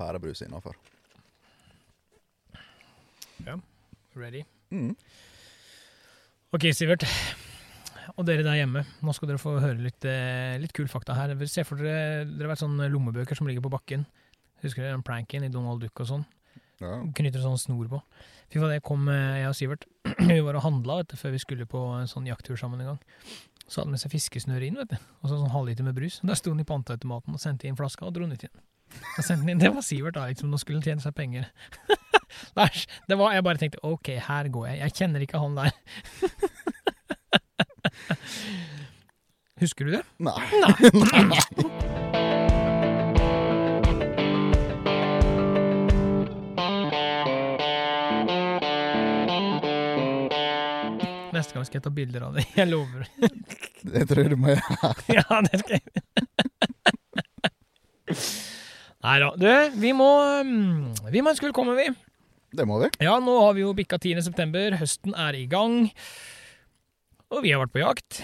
pærebrus innafor. Ready? Mm. Ok, Sivert. Og dere der hjemme, nå skal dere få høre litt, eh, litt kul fakta her. Se for dere dere vet sånne lommebøker som ligger på bakken. Husker dere den pranken i Donald Duck og sånn? Ja. Knytter sånn snor på. Fy faen, det kom eh, jeg og Sivert. vi var og handla før vi skulle på en sånn jakttur sammen en gang. Så hadde han med seg fiskesnøre inn, vet du. Og så sånn halvliter med brus. Der sto han i panteautomaten og sendte inn flaska og dro den ut igjen. Inn. Det var Sivert da, liksom. Nå skulle han tjene seg penger. Lars, Det var, jeg bare tenkte OK, her går jeg. Jeg kjenner ikke han der. Husker du det? Nei. Neste gang skal jeg ta bilder av det. Jeg lover. Det tror jeg du må gjøre. ja, det skal jeg. Nei da. Du, vi må mm, Vi må ønske velkommen, vi. Det må vi. Ja, nå har vi jo bikka 10. september. Høsten er i gang. Og vi har vært på jakt.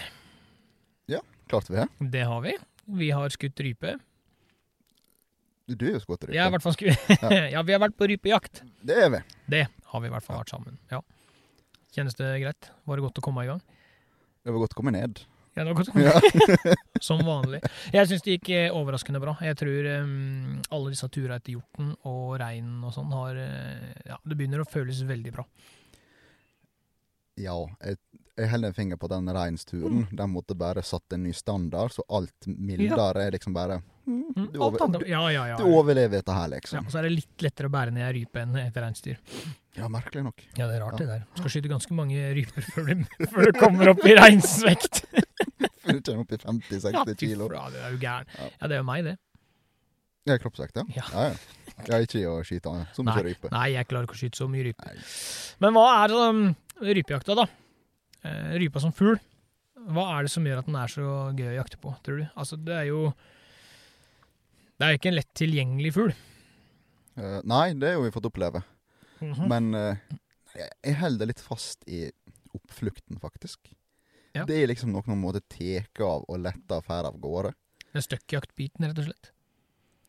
Ja, klarte vi det. Det har vi. Vi har skutt rype. Du er jo rype. Jeg har i hvert fall skutt Ja, vi har vært på rypejakt. Det er vi. Det har vi i hvert fall vært sammen. Ja. Kjennes det greit? Var det godt å komme i gang? Det var godt å komme ned. Ja, det var godt. å komme Ja. Som vanlig. Jeg syns det gikk eh, overraskende bra. Jeg tror um, alle disse turene etter hjorten og reinen og sånn har eh, Ja, det begynner å føles veldig bra. Ja, jeg, jeg holder en finger på den reinsturen. Mm. Den måtte bare satt en ny standard, så alt mildere er liksom bare Mm, du, over, du, ja, ja, ja. du overlever dette her, liksom. ja. og Så er det litt lettere å bære ned ei rype enn et reinsdyr. Ja, merkelig nok. Ja, det er rart det der. Du Skal skyte ganske mange ryper før du, før du kommer opp i reinsvekt. før du kommer opp i 50-60 kilo. Ja, det er jo gæren. Ja. Det er jo meg, det. Ja, kroppsvekt, ja. Ja. Ja, ja. Jeg er ikke i å skyte så mye rype. Nei, jeg klarer ikke å skyte så mye rype. Nei. Men hva er um, rypejakta, da? Eh, rypa som fugl. Hva er det som gjør at den er så gøy å jakte på, tror du? Altså, det er jo Det er ikke en lett tilgjengelig fugl. Uh, nei, det har vi fått oppleve. Mhm. Men uh, jeg, holder litt fast i oppflukten, faktisk. Ja. Det er liksom noe man måtte teke av og lette affære av gårde. Er støkkjaktbiten, rett og slett.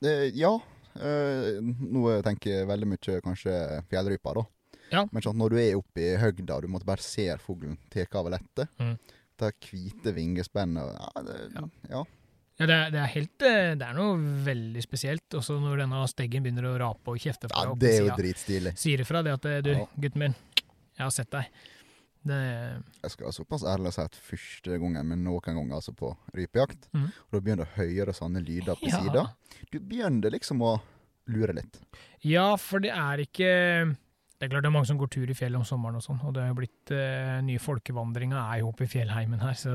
Uh, ja. nå tenker jeg veldig mye kanskje fjellrypa, da. Ja. Men sånn, når du er oppe i høgda, og du måtte bare se fuglen teke av og lette. Mhm. Det hvite vingespennet ja, det, Ja. ja. Ja, det er, det er helt eh, Det er noe veldig spesielt. Også når denne steggen begynner å rape og kjefte fra. ja, det er jo dritstilig. Sier ifra det at eh, du, Ja. gutten min, jeg har sett deg. Det Jeg skal være såpass ærlig å si at første gangen, men noen ganger altså på rypejakt, mm. og da begynner du å høre sånne lyder på Ja. sida, du begynner liksom å lure litt. Ja, for det er ikke Det er klart det er mange som går tur i fjellet om sommeren og sånn, og det har jo blitt eh, nye folkevandringer er jo oppe i fjellheimen her, så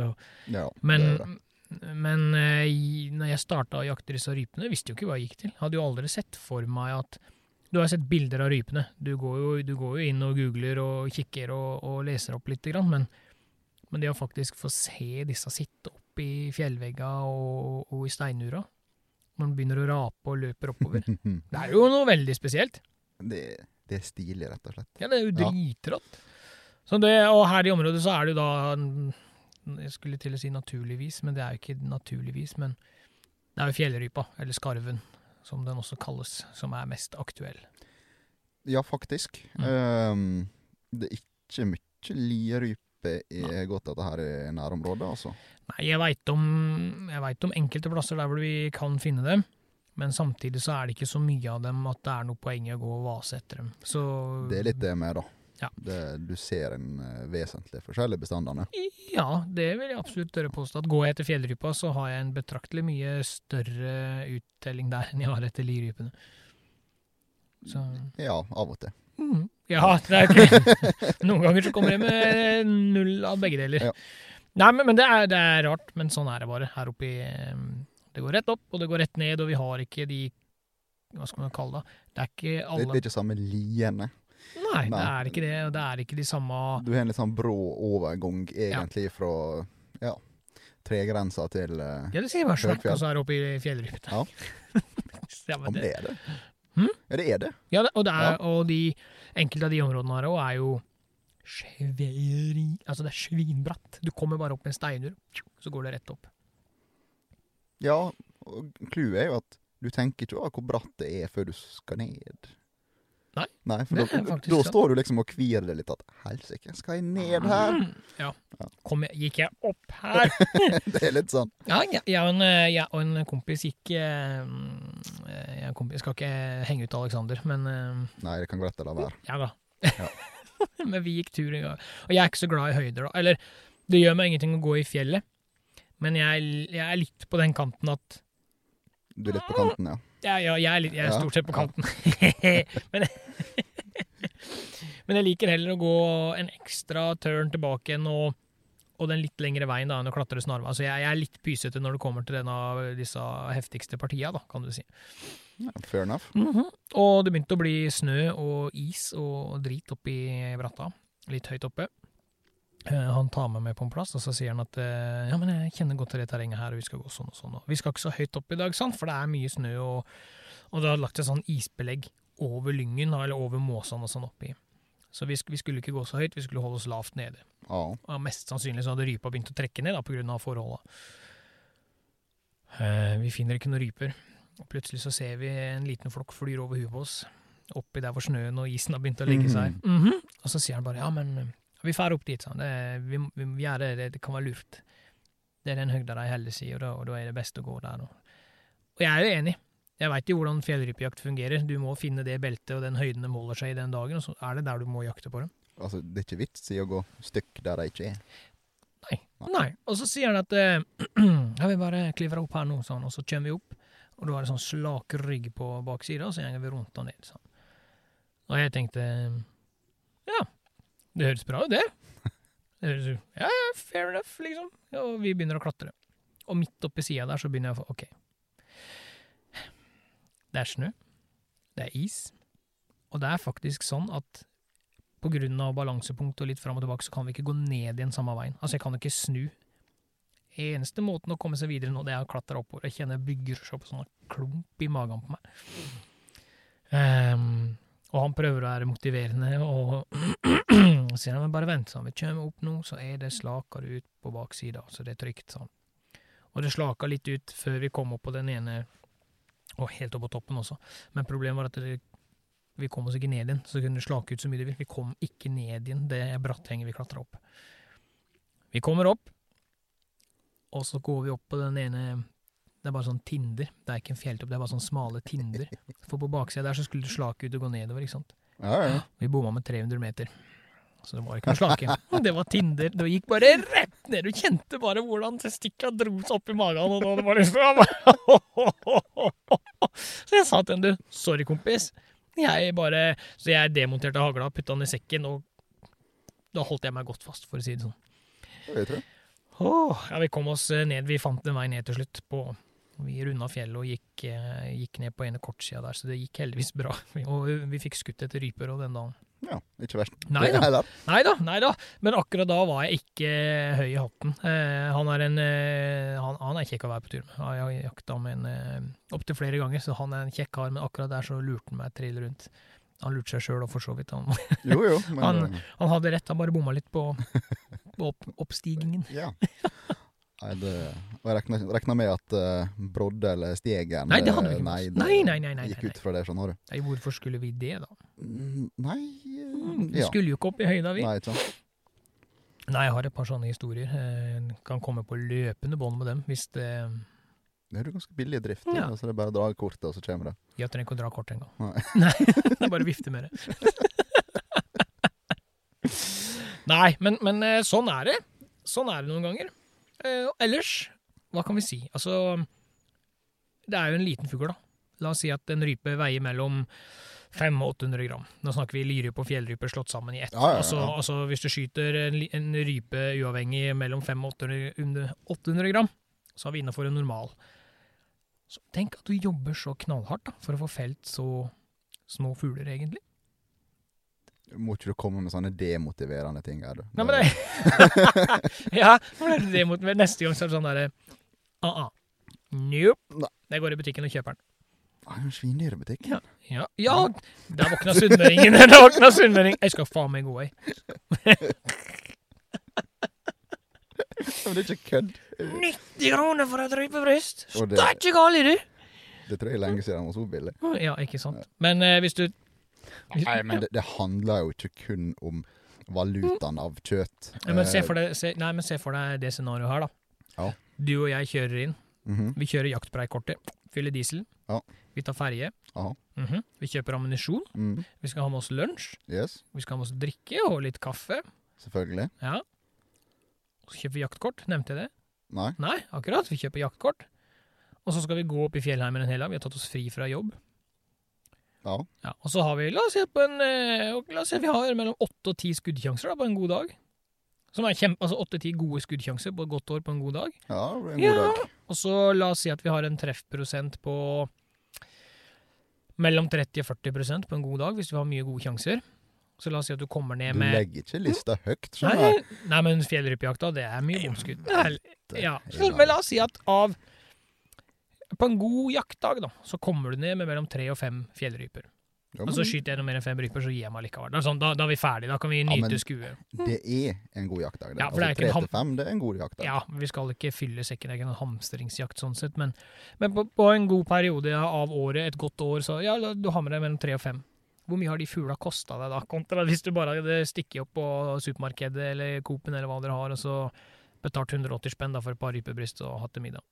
Ja, Men, det er det. men eh, når jeg starta å jakte disse rypene, visste jo ikke hva jeg gikk til. Hadde jo aldri sett for meg at Du har sett bilder av rypene. Du går jo, du går jo inn og googler og kikker og, og leser opp lite grann, men, men det å faktisk få se disse sitte opp i fjellvegga og, og i steinura når de begynner å rape og løper oppover Det er jo noe veldig spesielt. det, det er stilig, rett og slett. Ja, det er jo dritrått. Det, og her i området så er det jo da mm, Jeg skulle til å si naturligvis, men det er jo ikke naturligvis. Men det er jo fjellrypa, eller skarven, som den også kalles, som er mest aktuell. Ja, faktisk. Mm. Um, det er ikke mye lierype i godt dette her i nærområdet, altså. Nei, jeg veit om, om enkelte plasser der hvor vi kan finne dem. Men samtidig så er det ikke så mye av dem at det er noe poeng i å gå og vase etter dem. Så Det er litt det med, da. Ja. Det, du ser en uh, vesentlig forskjell i bestandene. Ja, det vil jeg absolutt tørre påstå. At går jeg etter fjellrypa, så har jeg en betraktelig mye større uttelling der enn jeg har etter lirypene. Så Ja, av og til. mm, Ja, det er ikke Noen ganger så kommer jeg med null av begge deler. Ja. Nei, men, men det, er, det er rart. Men sånn er det bare her oppe i eh, Det går rett opp, og det går rett ned, og vi har ikke de Hva skal man kalle det? Det er ikke alle det er ikke samme liene. Nei, det er ikke det. Det er ikke de samme Du har en litt sånn brå overgang, egentlig, fra ja, tregrensa til uh, Ja, det sier bare Høgfjell. og så er det oppe i fjellrypene. Ja. ja, men det, er det? Hmm? Ja, det er det. ja, og, det er, Ja. og de enkelte av de områdene her òg er jo Sveri... Altså, det er svinbratt. Du kommer bare opp med en steinur, så går det rett opp. Ja, og clouet er jo at Du tenker ikke over hvor bratt det er før du skal ned. Nei, Nei for da, da står du liksom og kvier deg litt at helsike, skal jeg ned her? Ja. Ja. Kom, gikk jeg opp her? det er litt sånn. Ja, jeg, jeg, og en, jeg og en kompis gikk eh, mm, eh, Jeg, en kompis, skal ikke henge ut Alexander, men eh, Nei, det kan gå rett la være. ja da. Ja. men vi gikk tur en gang. Og jeg er ikke så glad i høyder, da. Eller, det gjør meg ingenting å gå i fjellet, men jeg, jeg er litt på den kanten at Du er litt på kanten, ja. Ja, ja, jeg er, litt, jeg er stort sett på kanten. men, men jeg liker heller å gå en ekstra turn tilbake enn og, og den litt lengre veien da, enn å klatre snarvei. Så jeg, jeg er litt pysete når det kommer til en av disse heftigste partiene, da, kan du si. ja. Fair enough. Og det begynte å bli snø og is og drit oppi bratta, litt høyt oppe. Eh, Han tar meg med på en plass, og så sier han at eh, ja, men jeg kjenner godt til det terrenget her, og vi skal gå sånn og sånn. Og vi skal ikke så høyt opp i dag, sant? for det er mye snø, og, og det har lagt et sånn isbelegg over lyngen, eller over måsene og sånn oppi. Så vi, vi skulle ikke gå så høyt, vi skulle holde oss lavt nede. Ja. Og mest sannsynlig så hadde rypa begynt å trekke ned da, på grunn av forholda. Eh, vi finner ikke noen ryper. Og plutselig så ser vi en liten flokk flyr over huet på oss. Oppi der hvor snøen og isen har begynt å legge seg. Mhm. Og så sier han bare ja, men eh, vi drar opp dit, sånn. Det, vi, vi, vi gjør det, det, det kan være lurt. Det er den høgda de heller sier, og da, og da er det best å gå der. Og, og jeg er jo enig. Jeg veit jo hvordan fjellrypejakt fungerer. Du må finne det beltet og den høyden de holder seg i den dagen, og så er det der du må jakte på dem. Altså, det er ikke vits i å gå stykk der de ikke er. Nei. Nei. Og så sier han at eh, ja, vi bare kliver opp her nå, sånn, og så kommer vi opp. Og da er det sånn slak rygg på baksida, og så går vi rundt og ned. Sånn. Og jeg tenkte ja, det høres bra ut, det. Det høres Ja, ja, fair enough, liksom. Og vi begynner å klatre. Og midt oppi sida der så begynner jeg å få OK. Det er snø. Det er is. Og det er faktisk sånn at på grunn av balansepunkt og litt fram og tilbake, så kan vi ikke gå ned igjen samme veien. Altså, jeg kan ikke snu. Eneste måten å komme seg videre nå, det er å klatre oppover. Jeg kjenner bygger seg opp sånn klump i magen på meg. Ehm, og han prøver å være motiverende, og sier han, bare vent, sånn. Vi kommer opp nå, så er det slakere ut på baksida, så det er trygt, sånn. Og det slaka litt ut før vi kom opp på den ene, og helt opp på toppen også. Men problemet var at det, vi kom oss ikke ned igjen, så kunne det slake ut så mye det vil. Vi kom ikke ned igjen, det er bratthenget vi klatra opp. Vi kommer opp, og så går vi opp på den ene Det er bare sånn tinder. Det er ikke en fjelltopp, det er bare sånn smale tinder. For på baksida der så skulle du slake ut og gå nedover, ikke sant. Ja, ja. Vi bomma med 300 meter. Så det var ikke noe slake. Det var Tinder. Det gikk bare rett ned. Du kjente bare hvordan testikla dro seg opp i magen. Og da var det bare Så jeg sa til henne, du, sorry kompis. Jeg bare Så jeg demonterte hagla, putta den i sekken, og da holdt jeg meg godt fast, for å si det sånn. Det vet du. Åh, ja, vi kom oss eh, ned. Vi fant en vei ned til slutt. på Vi runda fjellet og gikk, eh, gikk ned på ene kortsida der, så det gikk heldigvis bra. Og vi fikk skutt etter ryper og den dagen. Ja, ikke verst. Nei da. Nei da. Men akkurat da var jeg ikke høy i hatten. Eh, han er en eh, han, han er kjekk å være på tur med. Jeg har jakta med en eh, opptil flere ganger, så han er en kjekk kar, men akkurat der så lurte han meg trill rundt. Han lurte seg sjøl og for så vidt. Han, Jo, jo. Men Han- eh, han hadde rett, han bare bomma litt på, på opp, oppstigningen. Ja. Nei, det, og jeg rekna med at uh, Brodde eller Stegen Nei, det hadde vi eh, ikke med Nei, det Nei, nei, nei, nei, gikk ut fra det, skjønner du. Nei, hvorfor skulle vi det, da? Mm, Nei eh, Mm, Vi Ja. skulle jo ikke opp i høyda, vi. Nei, ikke sant. Nei, jeg har et par sånne historier. Jeg kan komme på løpende bånd med dem hvis det Det er jo ganske billig drift. Ja. Altså Så det er bare å dra kortet, og så kommer det. Jeg trenger ikke å dra kortet engang. Nei. Nei, det er bare å vifte med det. Nei, men, men eh, sånn er det. Sånn er det noen ganger. Eh, ellers, hva kan vi si? Altså, det er jo en liten fugl, da. La oss si at en rype veier mellom 500 og 800 gram. Nå snakker vi lirype og fjellrype slått sammen i ett. Ja, ja, ja. Altså, altså hvis du skyter en, en rype uavhengig mellom 500 og 800, 800 gram, så er vi innafor en normal. Så tenk at du jobber så knallhardt da, for å få felt så små fugler, egentlig. Må ikke du komme med sånne demotiverende ting her, du. Nei, men det Ja, for det er det Neste gang så er det sånn derre uh-uh. Nope. Nei. Jeg går i butikken og kjøper den. Ah, en svindyrebutikk? Ja, ja, ja der våkna sunnmøringen. Der våkna sunnmøringen! Jeg skal faen meg gå, jeg. Men det er ikke kødd. 90 kroner for et rypebryst! Og det- Steike gal galt, du! Det tror jeg er lenge siden den var så billig. Ja, ikke sant. Men eh, hvis du Nei, men det, det handler jo ikke kun om valutaen av kjøtt. ja, men se Eh, for deg, se, nei, men se for deg det scenarioet her, da. Ja. Du og jeg kjører inn. mhm, Vi kjører jaktbreikortet, fyller diesel. Ja. Vi tar ferje. Mm -hmm. Vi kjøper ammunisjon. Mm. Vi skal ha med oss lunsj. Yes, Vi skal ha med oss drikke og litt kaffe. selvfølgelig. Ja. Så kjøper vi jaktkort. Nevnte jeg det? Nei. Nei, akkurat. Vi kjøper jaktkort. Og så skal vi gå opp i fjellheimen en hel dag. Vi har tatt oss fri fra jobb. Ja. Ja, og så har vi, la oss si, på en, eh, la oss si vi har mellom åtte og ti skuddkjanser da, på en god dag. Som er kjempe, altså åtte-ti gode skuddkjanser på et godt år på en god dag. ja, det blir en Ja. god dag. Og så la oss si at vi har en treffprosent på mellom 30 og 40% på en god dag, hvis vi har mye gode sjanser. Så la oss si at du kommer ned med Du legger ikke lista høyt, Nei, nei, men fjellrypejakta, det er mye bomskudd. Ja, men la oss si at av På en god jaktdag, da, så kommer du ned med mellom tre og fem fjellryper. Ja, Og så skyter jeg noe mer enn fem ryper, så gir jeg meg likevel. Da, sånn, da, da er vi ferdige, da kan vi Ja, nyte men- skuet. det er en god jaktdag. Ja, det altså, tre ham- til fem, det er en god jaktdag. Ja, vi skal ikke fylle sekken, det er ikke noen hamstringsjakt sånn sett, men, men på, på en god periode av året, et godt år, så ja, du har med deg mellom tre og fem. Hvor mye har de fugla kosta deg da, kontra hvis du bare hadde stikket opp på supermarkedet eller Coop-en eller hva dere har, og så betalt 180 spenn da for et par rypebryst og hatt til middag?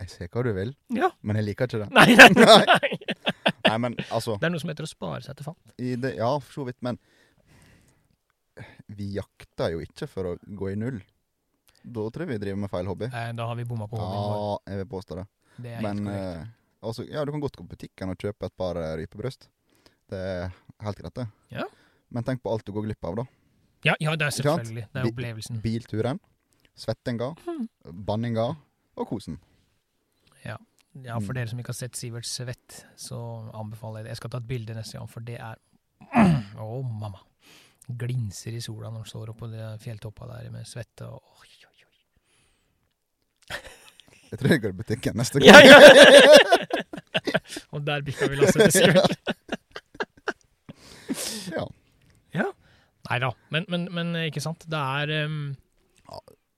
Jeg ser hva du vil, Ja. men jeg liker ikke det. Nei, nei, nei. Nei, men altså Det er noe som heter å spare seg til fant. i det, Ja, for så vidt, men vi jakter jo ikke for å gå i null. Da tror jeg vi driver med feil hobby. Eh, Da har vi bomma på hobbyen vår. Ja, jeg vil påstå det. Det er Men helt eh, altså, ja, du kan godt gå på butikken og kjøpe et par eh, rypebryst. Det er helt greit, det. Ja. Men tenk på alt du går glipp av, da. Ja, ja, det er selvfølgelig. Det er opplevelsen. Bilturen, svettinga, mm. banninga og kosen. Ja, for Mm. dere som ikke har sett Sivert svett, så anbefaler jeg det. Jeg skal ta et bilde neste gang, for det er Å, mamma. Glinser i sola når han står oppå fjelltoppa der med svette og oi, oi, oi. Jeg tror jeg går i butikken neste gang. Ja, ja. Og der bikka vi lasset til Sivert. ja. Nei da, men, men, men ikke sant. Det er um,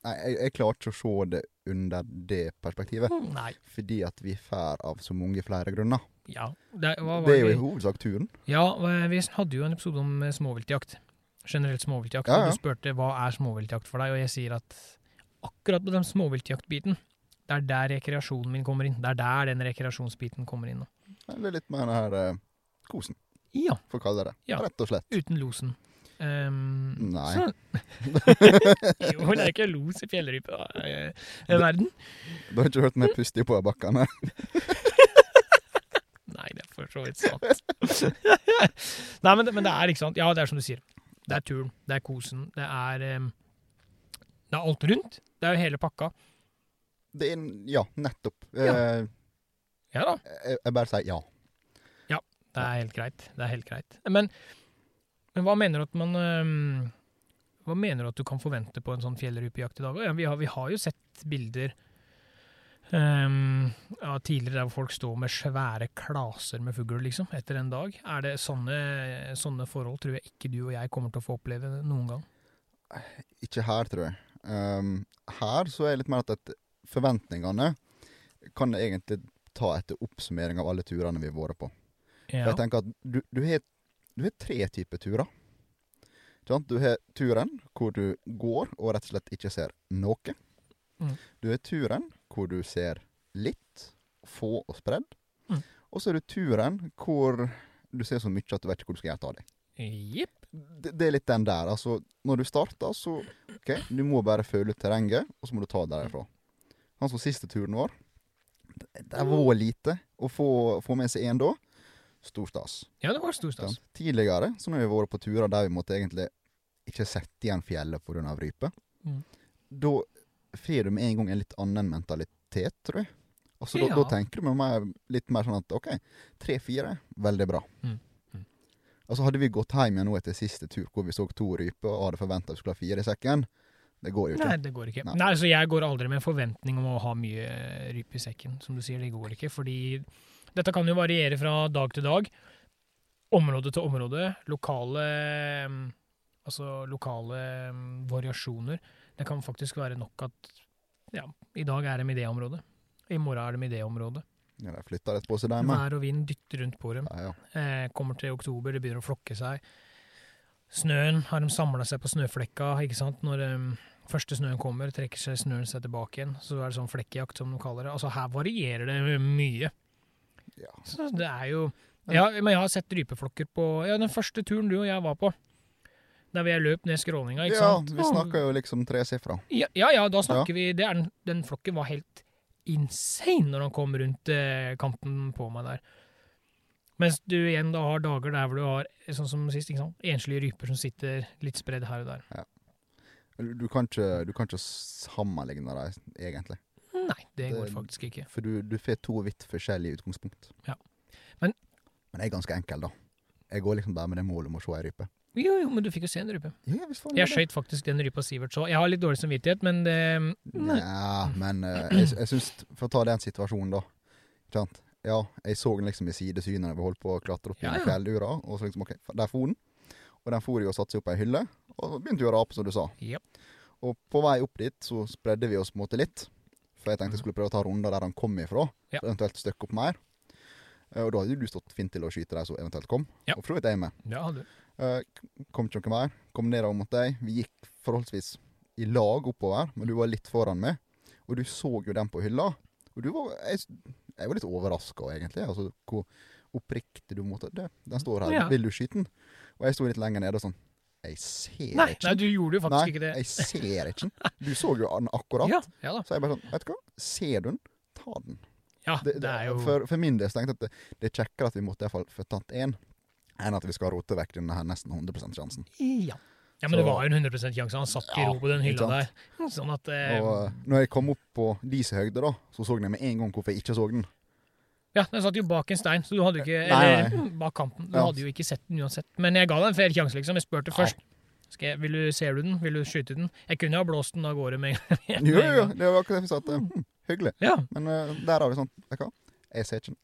Nei, jeg, jeg klarer ikke å se det under det perspektivet. Nei. Fordi at vi får av så mange flere grunner. Ja. Det, Det er jo i hovedsak turen. Ja, vi hadde jo en episode om eh, småviltjakt. Generelt småviltjakt. Ja, ja. Og du spurte hva er småviltjakt for deg, og jeg sier at akkurat på den småviltjaktbiten, det er der rekreasjonen min kommer inn. Det er der den rekreasjonsbiten kommer inn. Det er litt mer den her eh, kosen, Ja, for å kalle det det. Ja. Rett og slett. uten losen. Um, Nei. Så, jo, det er ikke los i fjellrypeverden. Du har ikke hørt meg puste på bakkene? Nei, det er for så vidt sant. Nei, men, men det er ikke sant. Ja, det er som du sier. Det er turen, det er kosen, det er um, Det er alt rundt. Det er jo hele pakka. Det er, ja, nettopp. Ja. Eh, Ja da. jeg, jeg bare sier ja. ja. Det er helt greit. Det er helt greit. Men, men hva mener du at man øh, Hva mener du at du kan forvente på en sånn fjellrypejakt i dag? Ja, vi, har, vi har jo sett bilder øhm, ja, tidligere der folk står med svære klaser med fugl, liksom, etter en dag. Er det sånne, sånne forhold tror jeg ikke du og jeg kommer til å få oppleve noen gang. Ikke her, tror jeg. Um, her så er det litt mer at forventningene kan egentlig ta etter oppsummering av alle turene vi har vært på. For Jeg tenker at du, du, har, du har tre typer turer. Du har turen hvor du går og rett og slett ikke ser noe. Mm. Du har turen hvor du ser litt, få og spredd. Mm. Og så er det turen hvor du ser så mye at du vet ikke hvor du skal gjøre av deg. Yep. Det, det er litt den der. Altså, når du starter, så OK, du må bare føle ut terrenget, og så må du ta det derfra. Han som siste turen vår, det, det var lite å få, få med seg én da. Stor stas. Ja, det var stor stas. Tidligere så når vi vært på turer der vi måtte egentlig ikke sette igjen fjellet pga. rype, Mm. da får du med en gang en litt annen mentalitet, tror jeg. Altså, da, Ja. da tenker du med meg litt mer sånn at OK, tre-fire, veldig bra. Mm. Mm. Altså Hadde vi gått hjem igjen nå etter siste tur hvor vi så to ryper og hadde forventa vi skulle ha fire i sekken, det går jo ikke. Nei, det går ikke. Nei. Nei. altså, Jeg går aldri med en forventning om å ha mye rype i sekken. Som du sier, det går ikke. Fordi dette kan jo variere fra dag til dag. Område til område. Lokale mm, Altså lokale mm, variasjoner. Det kan faktisk være nok at ja, i dag er de i det området. I morgen er de i det området. Ja, de flytter rett på seg, de. Vær og vind dytter rundt på dem. Ja, ja. Eh, kommer til oktober, det begynner å flokke seg. Snøen har de samla seg på snøflekka, ikke sant. Når um, første snøen kommer, trekker seg snøen seg tilbake igjen. Så er det sånn flekkjakt, som de kaller det. Altså her varierer det mye. Ja. Så det er jo ja, Men jeg har sett rypeflokker på Ja, den første turen du og jeg var på. Der vi løp ned skråninga, ikke ja, sant. vi snakker jo liksom tresifra. Ja, ja, ja, da snakker vi det den, den flokken var helt insane når han kom rundt eh, kanten på meg der. Mens du igjen da har dager der hvor du har, sånn som sist, ikke sant? enslige ryper som sitter litt spredd her og der. Du, du, kan ikke, du kan ikke sammenligne dem, egentlig. Nei, det Det- går faktisk ikke. For du, du får to vidt forskjellige utgangspunkt. Ja. Men- Men jeg er ganske enkel, da. Jeg går liksom bare med det målet om å se ei rype. Jo, jo, men du fikk jo se en rype. Ja, Jeg skøyt faktisk den rypa Sivert så. Jeg har litt dårlig samvittighet, men det Nei. Ja, men eh, jeg, jeg syns For å ta den situasjonen, da. Ikke sant? Ja, jeg så den liksom i sidesynet da vi holdt på å klatre opp Ja, i fjellura. Og så liksom, ok, der for den. Og den for jo og satte seg opp ei hylle, og begynte jo å rape, som du sa. Ja. Og på vei opp dit så spredde vi oss på en måte litt. For jeg tenkte jeg skulle prøve å ta runder der han kom ifra. Ja. og Eventuelt støkke opp mer. Eh, Og da hadde du stått fint til å skyte de som eventuelt kom. Ja. Og for så vidt jeg med. Ja, du. Eh, kom ikke noe mer. Kom nedover mot deg. Vi gikk forholdsvis i lag oppover, men du var litt foran meg. Og du så jo den på hylla. Og du var Jeg, jeg var litt overraska, egentlig. Altså hvor oppriktig du måtte det, Den står her. Ja. Vil du skyte den? Og jeg sto litt lenger nede og sånn Jeg ser Nei, ikke nei, du gjorde jo faktisk Nei, ikke det. jeg ser ikke den. Du så jo den akkurat. Ja, ja da. Så jeg bare sånn Vet du hva, ser du den, ta den. Ja, Det, det er jo for, for min del så tenkte jeg at det, det er kjekkere at vi måtte i hvert fall få tatt én, enn at vi skal rote vekk denne her nesten 100 sjansen. Ja. ja, men det var jo en 100 sjanse. Han satt i ro på den hylla der. Sånn at eh, Og eh, når jeg kom opp på deres høyde, da, så så jeg med en gang hvorfor jeg ikke så den. Ja, den satt jo bak en stein, så du hadde ikke Eller nei. bak kanten. Du Ja. hadde jo ikke sett den uansett. Men jeg ga deg en fair sjanse, liksom. Jeg spurte først. Jeg, vil du, ser du den? Vil du skyte den? Jeg kunne ha blåst den av gårde med en Jo, jo, jo, det var akkurat det vi sa. Hm, hyggelig. Ja. Men uh, der har vi sånn Vet du hva, jeg ser ikke den.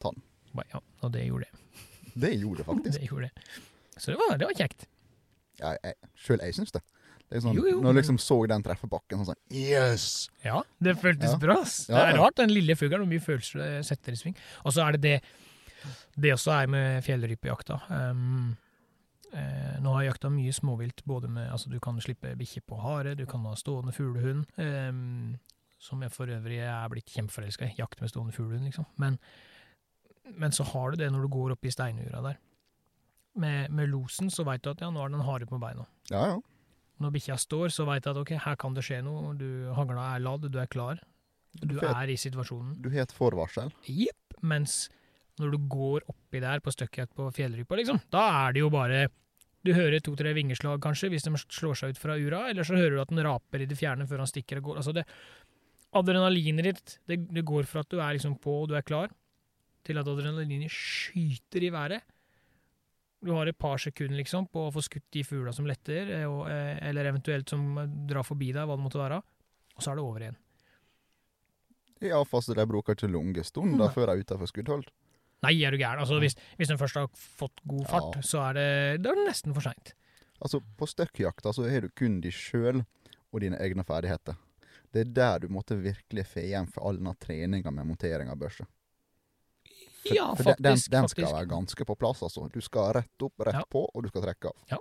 Ta den. Ja. Og det gjorde det. Det gjorde det faktisk. det, gjorde det. Så det var, det var kjekt. Ja, jeg, Sjøl jeg syns det. Det sånn, Jo, jo, Når jeg liksom så den treffe bakken, sånn sånn Yes! Ja, det føltes Ja. bra. ass. Det Ja, er rart, den lille fuglen, hvor mye følelser det setter i sving. Og så er det det Det også er med fjellrypejakta. Um, eh, nå har jeg jakta mye småvilt, både med Altså, du kan slippe bikkje på hare, du kan ha stående fuglehund. Um, som jeg for øvrig er blitt kjempeforelska i. Jakt med stående fuglehund, liksom. Men, men så har du det når du går opp i steinura der. Med, med losen så veit du at ja, nå er en hare på beina. Ja, ja. Når bikkja står, så veit jeg at ok, her kan det skje noe. Du, hagla er ladd, du er klar. Du får er i situasjonen. Du har et forvarsel. Jepp. Mens når du går oppi der på støkkjakt på fjellrypa, liksom, da er det jo bare Du hører to-tre vingeslag, kanskje, hvis de slår seg ut fra ura, eller så hører du at den raper i det fjerne før han stikker og går. Altså det Adrenalinet ditt, det, det går fra at du er liksom på og du er klar, til at adrenalinet skyter i været. Du har et par sekunder liksom på å få skutt de fugla som letter, eh, og, eh, eller eventuelt som drar forbi deg, hva det måtte være, og så er det over igjen. Ja, fast de bruker ikke lange stunder før de er utenfor skuddhold. Nei, er du gæren? Altså, hvis, hvis den først har fått god fart, Ja. så er det, det er nesten for seint. Altså, på støkkjakta så har du kun deg sjøl og dine egne ferdigheter. Det er der du måtte virkelig få igjen for all denne treninga med montering av børse. For- Ja, for den- faktisk. Den, den skal faktisk. være ganske på plass, altså. Du skal rett opp, rett Ja. på, og du skal trekke av. Ja.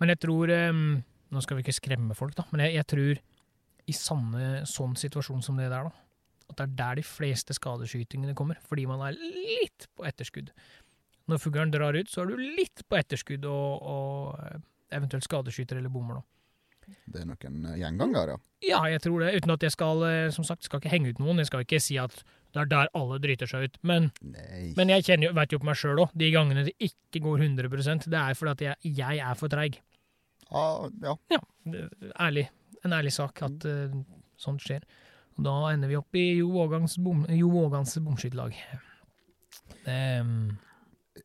Men jeg tror um, Nå skal vi ikke skremme folk, da, men jeg, jeg tror i sanne sånn situasjon som det der, da, at det er der de fleste skadeskytingene kommer, fordi man er litt på etterskudd. Når fuglen drar ut, så er du litt på etterskudd og, og eventuelt skadeskyter eller bommer, da. Det er nok en gjenganger, ja. Ja, jeg tror det, uten at jeg skal, eh, som sagt, skal ikke henge ut noen. Jeg skal ikke si at det er der alle driter seg ut. Men Men jeg kjenner jo, vet jo på meg sjøl òg. De gangene det ikke går 100% det er fordi at jeg, jeg er for treig. Ah, ja. Ja, det- ærlig. En ærlig sak at uh, sånt skjer. Og da ender vi opp i Jo Vågans, bom, Vågans bomskytterlag. Um,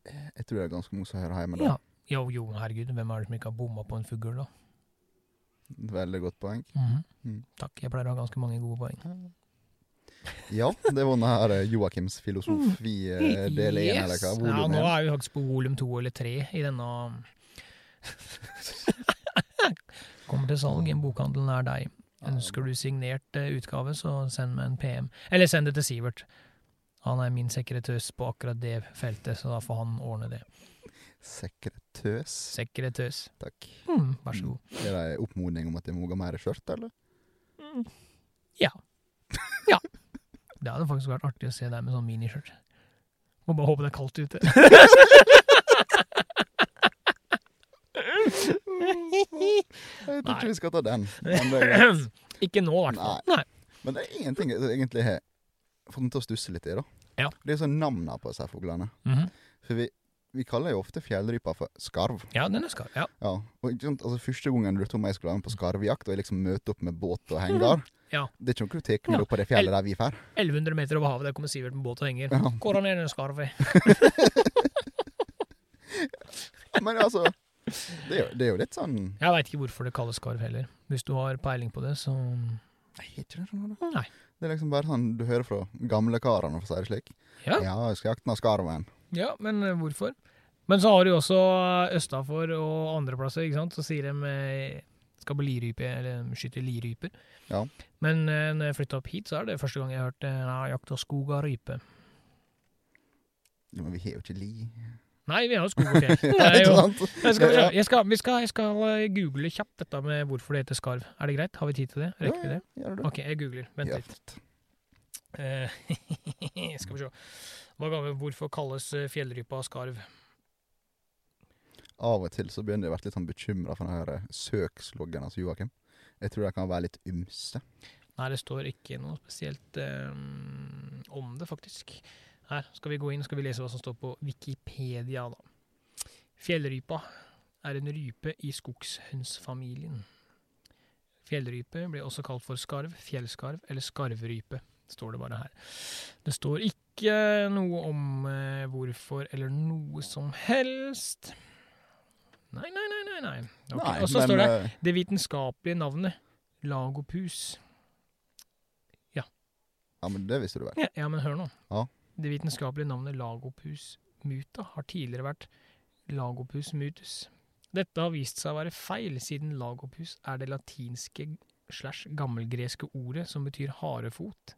Jeg tror det er ganske mose høre hjemme. ja. Jo, jo, herregud. Hvem er det som ikke har bomma på en fugl, da? Veldig godt poeng. Mm. Takk. Jeg pleier å ha ganske mange gode poeng. Ja, det var denne her eh, Joakims filosofi eh, del én, eller hva? ja, nå er vi faktisk på volum to eller tre i denne Kommer til salg i en bokhandel nær deg. Ønsker du signert eh, utgave, så send meg en PM. Eller send det til Sivert. Han er min sekretøs på akkurat det feltet, så da får han ordne det. Sekretøs. Sekretøs. Takk. Mm, vær så god. Er det en oppmodning om at jeg må ha mer skjørt, eller? Mm. Ja. ja. Det hadde faktisk vært artig å se deg med sånn miniskjørt. Må bare håpe det er kaldt ute. Jeg tror ikke vi skal ta den. Ikke nå, i hvert fall. Nei. men det er ingenting jeg egentlig har fått meg til å stusse litt i, da. Ja. Det er sånn navnene på disse fuglene. Mhm. For vi, vi kaller jo ofte fjellrypa for skarv. Ja, den er skarv, Ja. Ja, og altså Første gangen du lurte om jeg skulle være med på skarvjakt, og jeg liksom møte opp med båt og henger Ja. Det er ikke noe tar Ja. på det fjellet der vi drar. 1100 meter over havet, der kommer Sivert med båt og henger. Ja. Hvordan en skarv skarve? Men altså det er, jo, det er jo litt sånn Jeg veit ikke hvorfor det kalles skarv heller. Hvis du har peiling på det, så Nei, ikke det sånn det. Nei. Det er liksom bare sånn du hører fra gamle karene, for å si det slik. Ja. Ja, jeg skal jakte med skarven. Ja, men eh, hvorfor? Men så har du jo også østafor og andreplasser, ikke sant. Så sier de eh, skal på lirype, eller skyte liryper. Ja. Men eh, når jeg flytta opp hit, så er det første gang jeg har hørt eh, ja, jakt av skog og rype. Men vi har jo ikke li. Nei, vi har jo skog og fjell. Jeg, skal, jeg, skal, vi skal, jeg skal eh, google kjapt dette med hvorfor det heter skarv. Er det greit? Har vi tid til det? Rekker vi det? Ja, det? Ok, jeg googler. Vent litt. Uh, skal vi se. Hvorfor kalles fjellrypa skarv? Av og til så begynner jeg å være litt sånn bekymra for den her eh, søksloggen hans, Joakim. Jeg tror de kan være litt ymse. Nei, det står ikke noe spesielt um, om det, faktisk. Her skal vi gå inn skal vi lese hva som står på Wikipedia. da. Fjellrypa er en rype i skogshønsfamilien. Fjellrype blir også kalt for skarv, fjellskarv eller skarvrype, står det bare her. Det står ikke noe om uh, hvorfor eller noe som helst. Nei, nei, nei, nei. nei. Okay. Nei, Og så står det eh, det vitenskapelige navnet Lagopus. Ja, Ja, men det visste du vel. Ja, ja men hør nå. Ja. Det vitenskapelige navnet Lagopus muta har tidligere vært Lagopus mutus. Dette har vist seg å være feil, siden Lagopus er det latinske slash gammelgreske ordet som betyr harefot.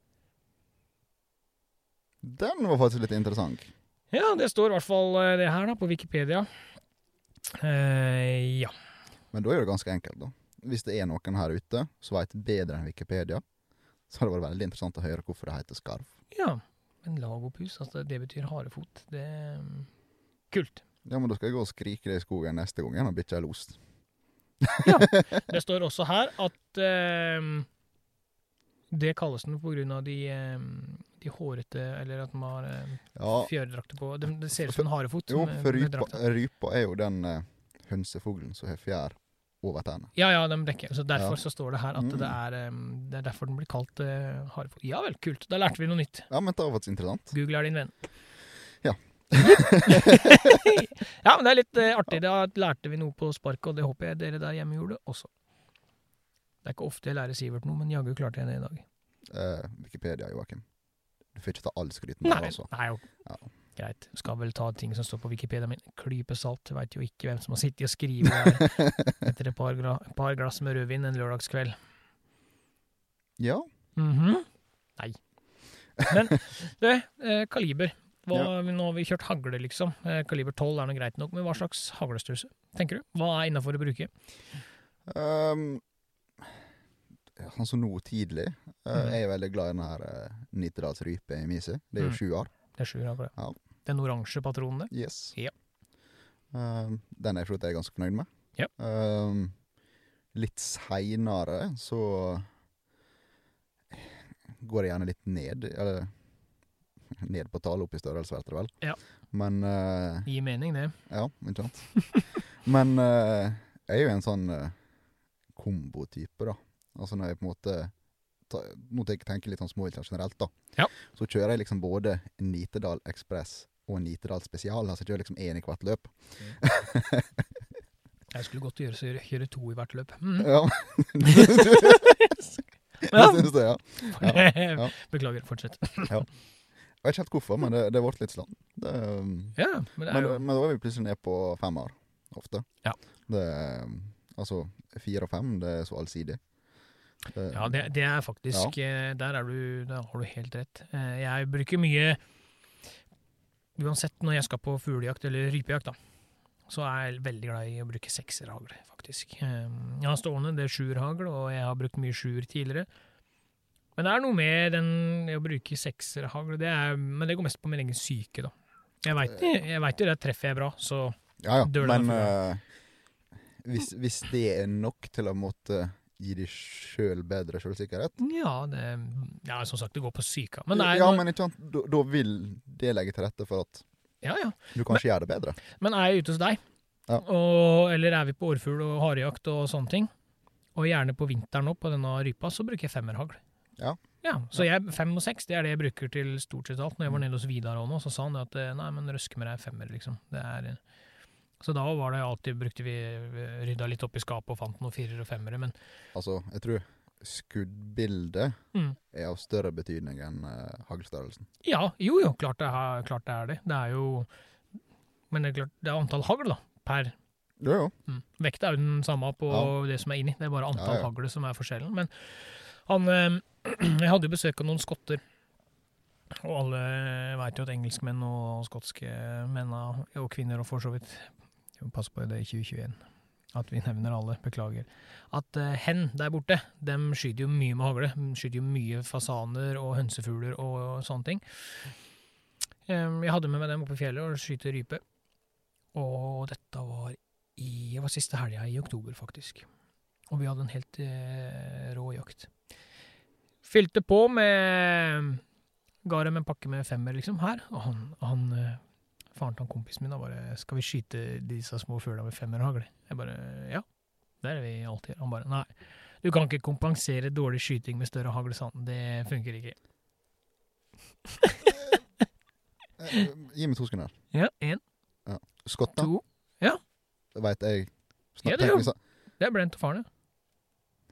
Den var faktisk litt interessant. Ja, det står i hvert fall eh, det her da, på Wikipedia. Eh, ja. Men da er det ganske enkelt, da. Hvis det er noen her ute som veit bedre enn Wikipedia, så har det vært veldig interessant å høre hvorfor det heter skarv. ja. Men Lagopus, altså det betyr harefot. Det er mm, kult. Ja, men da skal jeg gå og skrike det i skogen neste gang igjen og bikkja er lost. Det står også her at eh, det kalles den på grunn av de, eh, de hårete Eller at de har eh, Ja, fjærdrakter på. Det, de ser ut som en harefot. jo, for med rypa, rypa er jo den uh, hønsefuglen som har fjær over tærne. Ja, ja, de dekker. Så derfor Ja. så står det her at Mm. det, er, eh, det er derfor den blir kalt eh, harefot. Ja vel, kult. Da lærte vi noe nytt. Ja, men det var faktisk interessant. Google er din venn. Ja. ja, men det er litt eh, artig. Da lærte vi noe på sparket, og det håper jeg dere der hjemme gjorde også. Det er ikke ofte jeg lærer Sivert noe, men jaggu klarte jeg det i dag. Eh, Wikipedia, Joakim. Du får ikke ta all skryten der, altså. nei jo. Ja. Greit. Skal vel ta ting som står på Wikipedia, men klype salt. Veit jo ikke hvem som har sittet og skrevet der etter et par, gra par glass med rødvin en lørdagskveld. Ja. Mhm. Nei. Men du, eh, kaliber. Hva, Nå har vi kjørt hagle, liksom. Eh, kaliber 12 er nå greit nok, men hva slags haglestørrelse tenker du? Hva er innafor å bruke? Um, sånn som nå tidlig, eh, er jeg veldig glad i den her uh, Nittedalsrype i Misi. Det er jo Mm. sju år. Det er sju hagler. Ja. Den oransje patronen der. Yes. Ja. Uh, den er jeg jeg er ganske fornøyd med. Ja. Uh, litt seinere så går jeg gjerne litt ned. Eller ned på tallet, opp i størrelse, vet dere vel. Ja. Men uh, Gir mening, det. Ja, ikke sant. Men uh, jeg er jo en sånn uh, kombotype, da. Altså når jeg på en måte ta, Nå tenker jeg litt sånn småvilt generelt, da. Ja. Så kjører jeg liksom både Nitedal Ekspress og Nitedal Spesial. Altså jeg kjører liksom én i hvert løp. Jeg skulle godt gjøre så kjøre to i hvert løp. Mm. Ja. Ja. Syns det, ja. ja. Beklager, fortsett. Jeg vet ikke helt hvorfor, men det, det ble litt sånn. Det, um, Ja, men det er jo men da er vi plutselig nede på femmer, ofte. Ja. Det, um, altså fire og fem, det er så allsidig. Det, Ja, det, det er faktisk ja. Der, er du, der har du helt rett. Eh, Jeg bruker mye Uansett når jeg skal på fuglejakt eller rypejakt, da, så er jeg veldig glad i å bruke sekserhagl, faktisk. Eh, Jeg har stående det er sjuerhagl, og jeg har brukt mye sjuer tidligere. Men det er noe med den å bruke sekserhagl, det er, men det går mest på min egen syke, da. Jeg veit jo det treffer jeg bra, så ja, ja. Dør det Men eh, hvis, hvis det er nok til å måtte gi deg sjøl bedre sjølsikkerhet ja, det Ja, som sagt, det går på syka. Men er Ja, men ikke sant, da, da vil det legge til rette for at ja, ja. du kanskje gjør det bedre. Men er jeg ute hos deg, Ja. og, eller er vi på orrfugl og harejakt og sånne ting, og gjerne på vinteren nå på denne rypa, så bruker jeg femmerhagl. Ja. Ja, så jeg, fem og seks, det er det jeg bruker til stort sett alt. Når jeg Mm. var nede hos Vidar òg nå, så sa han at eh, nei, men røsk med deg femmer, liksom. Det er, eh, så da var det alltid, brukte vi, rydda litt opp i skapet og fant noen firere og femmere, men Altså, jeg tror skuddbildet mm. er av større betydning enn uh, haglstørrelsen. ja, jo jo, klart det, er, klart det er det. Det er jo Men det er klart, det er antall hagl, da, per Jo, jo. Mm. Vekta er jo den samme på Ja. det som er inni, det er bare antall Ja, ja. hagl som er forskjellen. Men han eh, Jeg hadde jo besøk av noen skotter, og alle veit jo at engelskmenn og skotske menn og kvinner, og for så vidt Passe på det i 2021, at vi nevner alle, beklager. At uh, hen der borte, dem skyter jo mye med hagle. De Skyter jo mye fasaner og hønsefugler og sånne ting. Um, Jeg hadde med meg dem oppe i fjellet og skyter rype. Og dette var i Det var siste helga i oktober, faktisk. Og vi hadde en helt uh, rå jakt. Fylte på med Ga dem en pakke med femmer, liksom, her. Og han, han eh, faren til han kompisen min da bare 'Skal vi skyte disse små fuglene med femmerhagl?' Jeg bare 'Ja, det er det vi alltid gjør'. Han bare 'Nei, du kan ikke kompensere dårlig skyting med større hagl', han. Det funker ikke. Eh, Gi meg to sekunder. Ja, én, Skotter, to det veit jeg. Ja, det jo- Det er Brent og faren,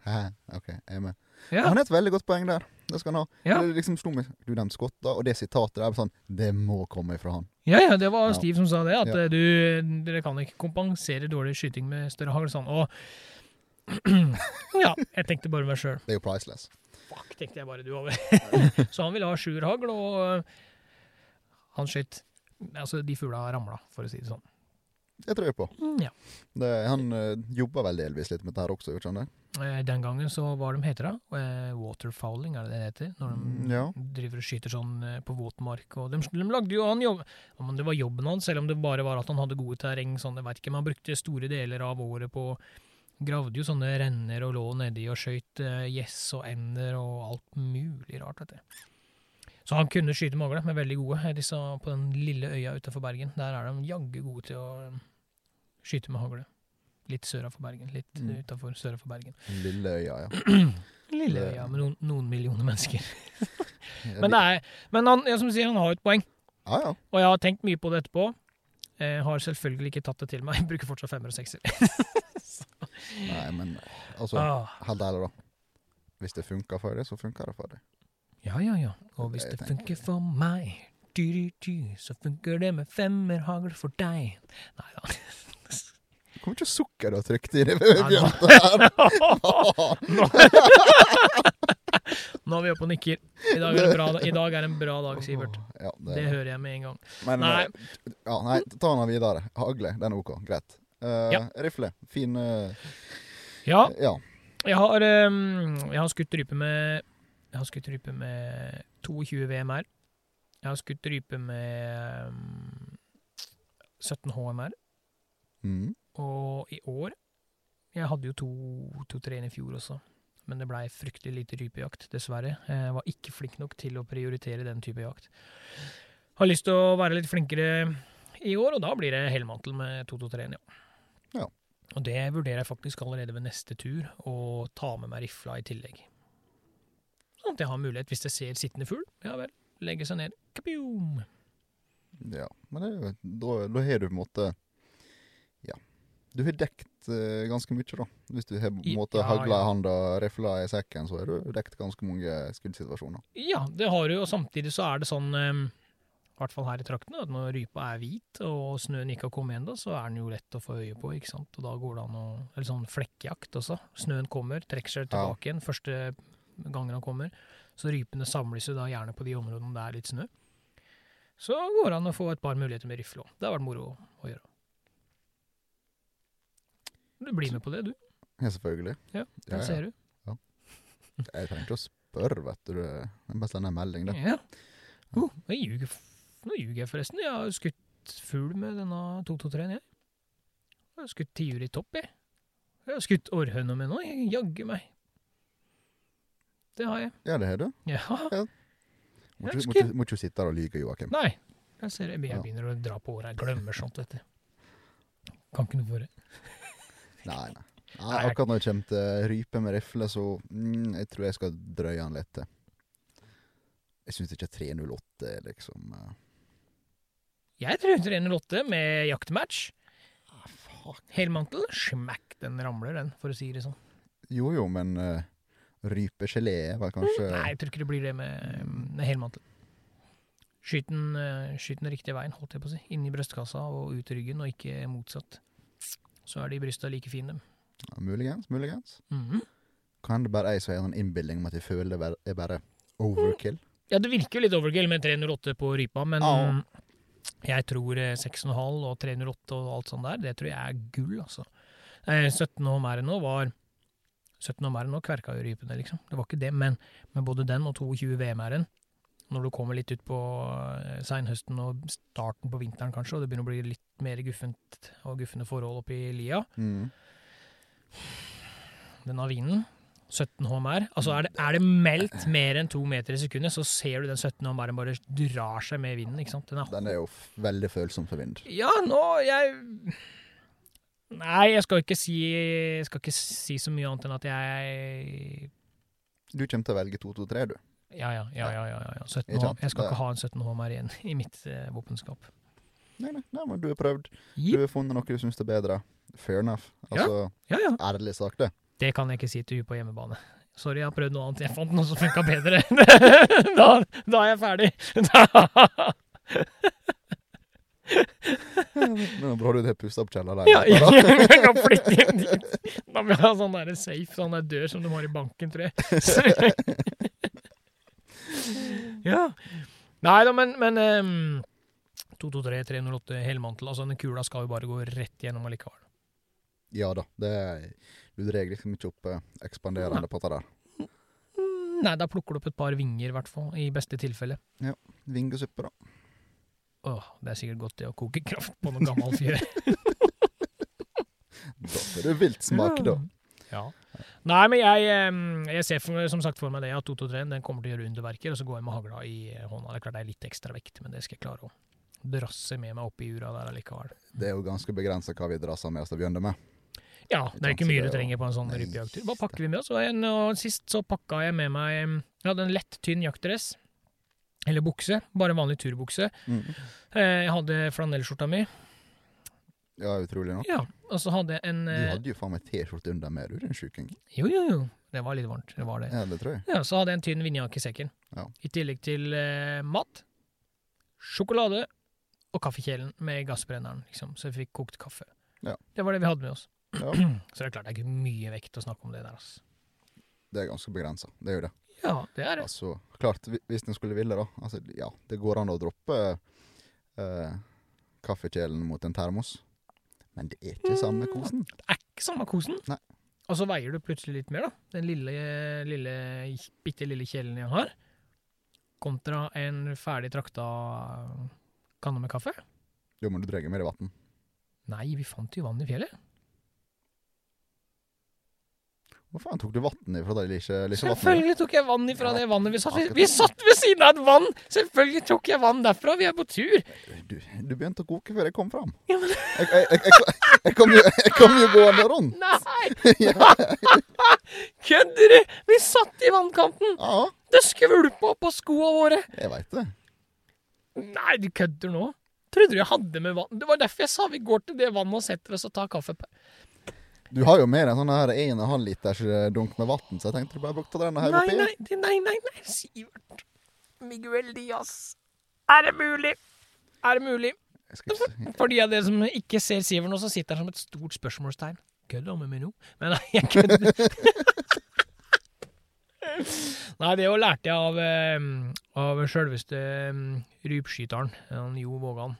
ja. Hæ, OK, jeg er med. Ja. Han har et veldig godt poeng der. Det skal han ha. Ja. Det liksom slo meg, Du nevnte skotter, og det sitatet der er sånn Det må komme ifra han. Ja, ja, det var Ja. Steve som sa det, at Ja. eh, du, dere kan ikke kompensere dårlig skyting med større hagl. Sånn. Og ja, jeg tenkte bare meg sjøl. Det er jo priceless. Fuck, tenkte jeg bare du over. Så han ville ha sjuerhagl, og han skjøt Altså, de fugla ramla, for å si det sånn. Det tror jeg på. Mm, Ja. Det, han uh, jobber vel delvis litt med dette her også, gjorde han det? Eh, Den gangen så var de heter det? Eh, Waterfowling, er det det heter? Når de Mm, ja. driver og skyter sånn eh, på våtmark. Og de, de lagde jo han jobb Om det var jobben hans, selv om det bare var at han hadde gode terreng, sånn, jeg vet ikke. Men han brukte store deler av året på Gravde jo sånne renner og lå nedi og skøyt eh, gjess og ender og alt mulig rart, vet du. Så han kunne skyte med hagle, men veldig gode. Disse på den lille øya utenfor Bergen, der er de jaggu gode til å eh, skyte med hagle. Litt sør for Bergen. Litt Mm. utafor sør for Bergen. Lille øya, ja. Lille øya med noen, noen millioner mennesker. Men, er, men han, ja, som du sier, han har et poeng. Ja, ja. Og jeg har tenkt mye på det etterpå. Jeg har selvfølgelig ikke tatt det til meg. Jeg bruker fortsatt femmer og sekser. Nei, men altså, Ah, ærlig, da. Hvis det funker for deg, så funker det for deg. Ja, ja, ja. Og hvis det funker for meg, du, du, du, så funker det med femmerhagl for deg. Nei da. Hvor mye sukker du har trykt i det? Bjørn, her? Nå. Nå er vi oppe og nikker. I dag er, en bra, I dag er en bra dag, Sivert. Ja, det, Det hører jeg med en gang. Men, Nei. eh, Ja, nei, ta den videre. Hagle, den er OK. Greit. Uh, Ja. Rifle. Fin uh, Ja, Ja. jeg har, um, jeg har skutt rype med Jeg har skutt rype med 22 VMR. Jeg har skutt rype med um, 17 HMR. Mm. Og i år Jeg hadde jo to, to tre inn i fjor også, men det blei fryktelig lite rypejakt, dessverre. Jeg var ikke flink nok til å prioritere den type jakt. Har lyst til å være litt flinkere i år, og da blir det helmantel med 223-en, ja. Ja. Og det vurderer jeg faktisk allerede ved neste tur, å ta med meg rifla i tillegg. At jeg har mulighet, hvis jeg ser sittende fugl, ja vel, legge seg ned, kapium! ja. Men det, da, da har du på en måte Ja. Du har dekt eh, ganske mye, da. Hvis du har på en måte ja, hagla ja. i handa, rifla i sekken, så har du dekt ganske mange skuddsituasjoner. Ja, det har du, og samtidig så er det sånn ehm, i hvert fall her i traktene, at når rypa er hvit og snøen ikke har kommet ennå, så er den jo lett å få øye på, ikke sant. Og da går det an å Eller sånn flekkjakt også. Snøen kommer, trekker seg tilbake igjen første gangen han kommer. Så rypene samles jo da gjerne på de områdene det er litt snø. Så går det an å få et par muligheter med rifle òg. Det har vært moro å gjøre. Du blir med på det, du. Ja, selvfølgelig. Ja, Ja, Der ja. ser du. Jeg trenger ikke å spørre, vet du. Det er bare sende en melding, det. Ja. Oh, nå ljuger jeg forresten. Jeg har skutt fugl med denne 223-en, jeg. Jeg har skutt tiur i topp, jeg. Jeg har skutt orrhøna med nå. Jaggu meg. Det har jeg. Ja, det har du. Ja. ja. Må ikke, sitte der og lyge, Joakim. Nei. Jeg ser jeg begynner Ja. å dra på åra. Jeg glemmer sånt, vet du. Kan ikke noe for det. Nei, nei. nei akkurat når det kommer til rype med rifle, så mm, jeg tror jeg skal drøye den litt til. Jeg syns ikke 308 er liksom uh... Jeg tror 308 med jaktmatch. ah. Helmantel. Smack, den ramler, den, for å si det sånn. Jo jo, men uh, rypegelé var kanskje Nei, jeg tror ikke det blir det med, med helmantel. Skyt den, eh, skyt den riktige veien, holdt jeg på å si. Inni i brystkassa og ut i ryggen, og ikke motsatt. Så er de brysta like fine. dem. ja, Muligens, muligens. Mhm. Kan det bare jeg som har en innbilning om at jeg føler det er bare overkill? Ja, det virker jo litt overkill med 308 på rypa, men Ja. jeg tror eh, 6,5 og 308 og alt sånt der, det tror jeg er gull, altså. 17 og mer enn nå var 17 HMR nå kverka jo rypene, liksom. Det var ikke det, men med både den og 22 VM-æren, når du kommer litt ut på eh, seinhøsten og starten på vinteren kanskje, og det begynner å bli litt mer guffent og guffende forhold oppi lia, Mm. denne vinden, 17 HMR. Altså er det, er det meldt mer enn to meter i sekundet, så ser du den 17 HMR-en bare drar seg med vinden. ikke sant? Den er Den er jo veldig følsom for vind. Ja, nå Jeg Nei, jeg skal ikke si skal ikke si så mye annet enn at jeg Du kommer til å velge 223, du. Ja, ja, ja. ja, ja, ja. 17 Ikke jeg skal ikke ha en 17 HMR igjen i mitt eh, våpenskap. Nei, nei, nei, men du har prøvd. Du har funnet noe du syns er bedre. Fair enough. Altså, Ja, ja. ærlig sagt, det. Det kan jeg ikke si til hun på hjemmebane. Sorry, jeg har prøvd noe annet. Jeg fant noe som funka bedre. da, da er jeg ferdig. Men bra du det pussa opp kjelleren der. Ja, jeg kan flytte inn dit. Da må jeg ha sånn der safe, sånn der dør som de har i banken, tror jeg. Så- ja. Nei da, men, men um, 223, 308, helmantel. Altså, den kula skal jo bare gå rett gjennom allikevel. Ja da. Det du drar liksom ikke opp eh, ekspanderende på det der. Nei, da plukker du opp et par vinger, i hvert fall. I beste tilfelle. Vingesuppe, da. Åh, det er sikkert godt det å koke kraft på noe gammel fyr. Da får du viltsmak, da. Ja. Nei, men jeg, jeg ser for, som sagt for meg det at 223 den kommer til å gjøre underverker, og så går jeg med hagla i eh, hånda. Det er klart det er litt ekstra vekt, men det skal jeg klare å drasse med meg opp i ura der allikevel. Det er jo ganske begrensa hva vi drasser med oss til å begynne med. Ja, det er ikke mye du er trenger på en sånn rypejakttur. Hva pakker vi med oss? Og, en, og sist så pakka jeg med meg Jeg hadde en lett, tynn jaktdress. Eller bukse. Bare en vanlig turbukse. Mm. Eh, Jeg hadde flanellskjorta mi. Ja, utrolig nok. Ja, og så hadde jeg en Du eh, hadde jo faen meg T-skjorte under med, du, din sjuking. Jo, jo, jo. Det var litt varmt. Det var det. Ja, det tror jeg. Ja, så hadde jeg en tynn vindjakke i sekken. Ja. I tillegg til eh, mat, sjokolade og kaffekjelen med gassbrenneren, liksom, så jeg fikk kokt kaffe. Ja. Det var det vi hadde med oss. Ja, Så det er klart det er ikke mye vekt å snakke om det der, altså. det er ganske begrensa. Det er jo det. Ja, det er det. Altså, klart, hvis en skulle ville, da. Altså, ja, det går an å droppe eh, kaffekjelen mot en termos. Men det er ikke samme kosen. Det er ikke samme kosen. Nei. Og så veier du plutselig litt mer, da. Den lille, lille, bitte lille kjelen jeg har, kontra en ferdig trakta kanne med kaffe. Jo, men du dreier mer i vann. Nei, vi fant jo vann i fjellet. Hvor faen tok du vann ifra lille vannet? Selvfølgelig tok jeg vann ifra det vannet vi satt ved. Vi satt ved siden av et vann! Selvfølgelig tok jeg vann derfra, vi er på tur. Du, du begynte å koke før jeg kom fram. Ja, men- jeg, jeg, jeg, jeg, kom jo, jeg kom jo gående rundt. Nei! Kødder du? Vi satt i vannkanten! Ja, Det skvulpa på skoa våre. jeg veit det. Nei, du kødder nå? Trodde du jeg hadde med vann? Det var derfor jeg sa vi går til det vannet og setter oss og tar kaffe. Du har jo mer en sånn her 1,5 liters eh, dunk med vann, så jeg tenkte du bare brukte den her oppi. nei, nei, nei, nei, nei, Sivert. Miguel Diaz. Er det mulig? Er det mulig? For de av dere som ikke ser Sivert nå, så sitter han som et stort spørsmålstegn. Kødder med meg nå? Men nei, jeg kødder. Nei, det jo lærte jeg av, eh, av sjølveste eh, rypskyteren, Jo Vågan.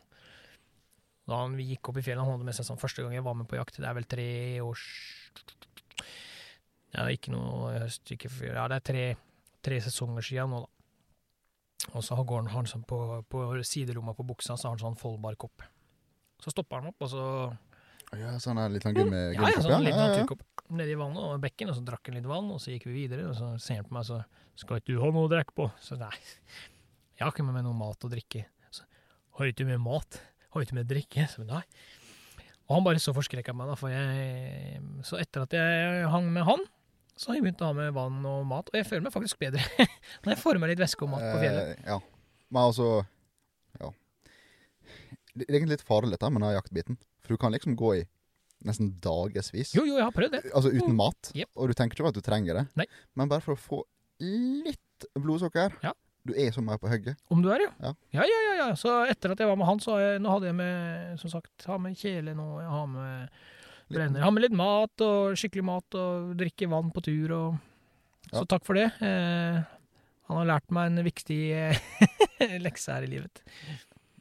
Da han, vi gikk opp i fjellet, han hadde med seg sånn første gang jeg var med på jakt. Det er vel tre års Ja, ikke noe høst, ikke før Ja, det er tre, tre sesonger siden nå, da. Og så går han, har han sånn på, på sideromma på buksa, så har han sånn foldbar kopp. Så stopper han opp, og så Ja, så han er litt sånn gummi, ja, ja, gummikopp, sånn liten ja, ja. naturkopp nedi vannet og bekken, og så drakk han litt vann, og så gikk vi videre, og så ser han på meg, så skal ikke du ha noe å drikke på? Så nei, jeg har ikke med meg noe mat å drikke. Så, har ikke du med mat? Har jo ikke med drikke? Så nei. Og han bare så forskrekka meg, da, for jeg Så etter at jeg hang med han, så har jeg begynt å ha med vann og mat, og jeg føler meg faktisk bedre når jeg får med litt væske og mat på fjellet. Eh, ja. Men altså Ja. Det er egentlig litt farlig dette med den jaktbiten. For du kan liksom gå i nesten dagevis. Jo, jo, jeg har prøvd det. Altså uten mat. Jep. Og du tenker ikke på at du trenger det. Nei. Men bare for å få litt blodsukker. Ja. Du er så mer på hugget. Om du er, ja. Ja. Ja, ja, ja. ja. Så etter at jeg var med han, så har jeg, nå hadde jeg med, som sagt, har med kjele nå, jeg har med brenner. Jeg har med litt mat, og skikkelig mat, og drikke vann på tur, og Så Ja. takk for det. Eh, han har lært meg en viktig eh, lekse her i livet.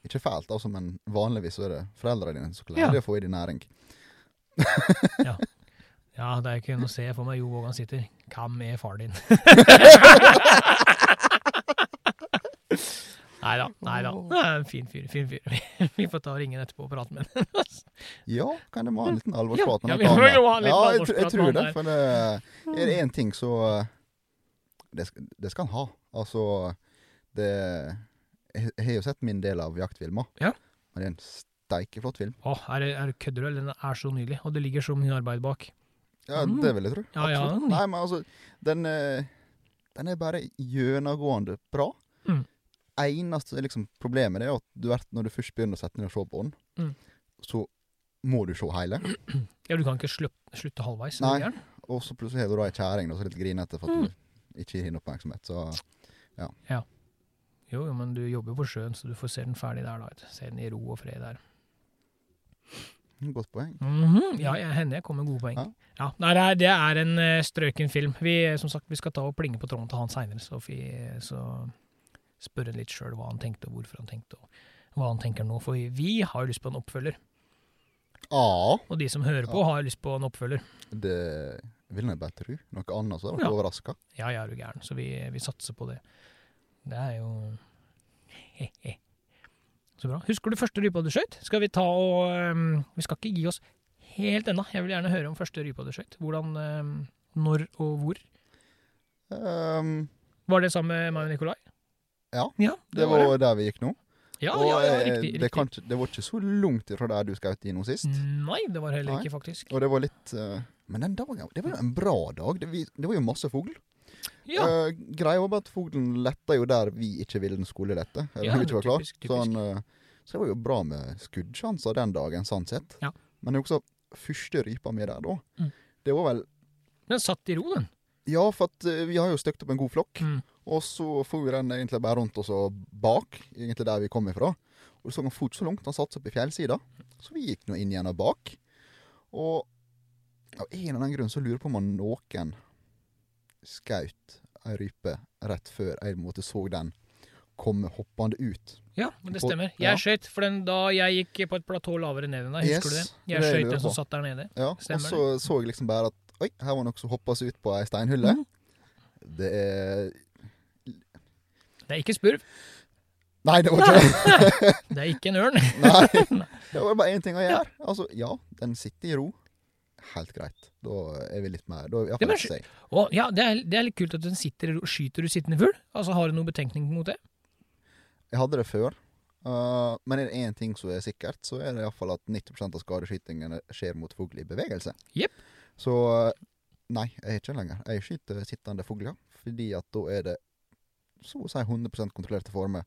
Ikke fælt, altså, men vanligvis så er det foreldrene dine som Ja. klarer å få i deg næring. Ja, det er ikke noe å se for meg Jo Vågan sitter. Hvem er far din? Nei da. Nei da. Fin fyr. Fin fyr. Vi får ta og ringe ham etterpå og prate med ham. Ja, kan det være en liten alvorsprat? Ja, vi må ha en liten ja, jeg, jeg tror det. For det er det én ting så eh, det det skal han ha. Altså det Jeg har jo sett min del av jaktfilmer. Ja. Og det er en steikeflott film. Åh, er det, er kødder du. Den er så nydelig, og det ligger så mye arbeid bak. Ja, Mm. det vil jeg tro. Ja, ja. Nei, men altså, den, eh, den er bare gjennomgående bra. Mm. Eneste liksom, problemet er at du vet, når du først begynner å sette ned og se på den, Mm. så må du se hele. Ja, du kan ikke slutt, slutte halvveis. Nei. Og så plutselig har du da ei kjerring som er litt grinete for at Mm. du ikke gir henne oppmerksomhet. Så Jo, jo, men du jobber på sjøen, så du får se den ferdig der, da. Se den i ro og fred der. godt poeng. Mhm, Ja, jeg, henne jeg kommer med gode poeng. Ja. Ja. Nei, det er, en eh, strøken film. Vi, som sagt, vi skal ta og plinge på tråden til han seinere, så, vi- så spørre litt sjøl hva han tenkte, og hvorfor han tenkte, og hva han tenker nå. For vi, vi har jo lyst på en oppfølger. Ja, Og de som hører på, har lyst på en oppfølger. det vil jeg bare tro. Noe annet så hadde jeg Ja. vært overraska. Ja, er du gæren. Så vi, vi satser på det. Det er jo He-he. Så bra. Husker du første rypa du skjøt? Skal vi ta og um, Vi skal ikke gi oss helt ennå. Jeg vil gjerne høre om første rypa du skjøt. Hvordan, um, når og hvor. Um, Var det sammen med meg og Nikolai? Ja, ja det var der vi gikk nå. Ja, og ja, ja, eh, riktig. det, riktig. kan, det var ikke så langt ifra der du skjøt nå sist. Nei, det var heller Nei. ikke, faktisk. Og det var litt uh, Men den dagen, det var jo en bra dag. Det, vi, det var jo masse fugl. Ja, Uh, greia var bare at fuglen letta jo der vi ikke ville den skulle lette. Eller ikke var klar. typisk, typisk. Så, han, eh, så det var jo bra med skuddsjanser den dagen, sånn sett. Ja. Men det er også første rypa mi der, da. Mm. Det var vel den satt i ro, den. Ja, for at vi har jo støkt opp en god flokk. Mm. Og så for den egentlig bare rundt oss og bak, egentlig der vi kom ifra. Og så han fort så langt, han satte seg opp i fjellsida. Så vi gikk nå inn igjen og bak. Og av en eller annen grunn så lurer jeg på om noen skaut ei rype rett før jeg måtte så den komme hoppende ut. Ja, men det stemmer. stemmer. ja. Jeg skøyt, for den, da jeg gikk på et platå lavere ned enn deg, husker du det? Jeg skøyt den som satt der nede. Ja, og så så jeg liksom bare at oi, her var noe som hoppa seg ut på ei steinhylle. Mm. Det er Det er ikke spurv, Nei, det var ikke det. det er ikke en ørn. Nei. Det var bare én ting å gjøre. Altså, ja, den sitter i ro. Helt greit. Da er vi litt mer Da Ja, men å, ja, det er, det er litt kult at den sitter i ro. Skyter du sittende fugl? Altså, har du noen betenkning mot det? Jeg hadde det før. Uh, men er det én ting som er sikkert, så er det iallfall at 90% av skadeskytingene skjer mot fugl i bevegelse. Yep. Så uh, nei, jeg er ikke lenger. Jeg skyter sittende fugler, fordi at da er det så å si 100 kontrollerte former.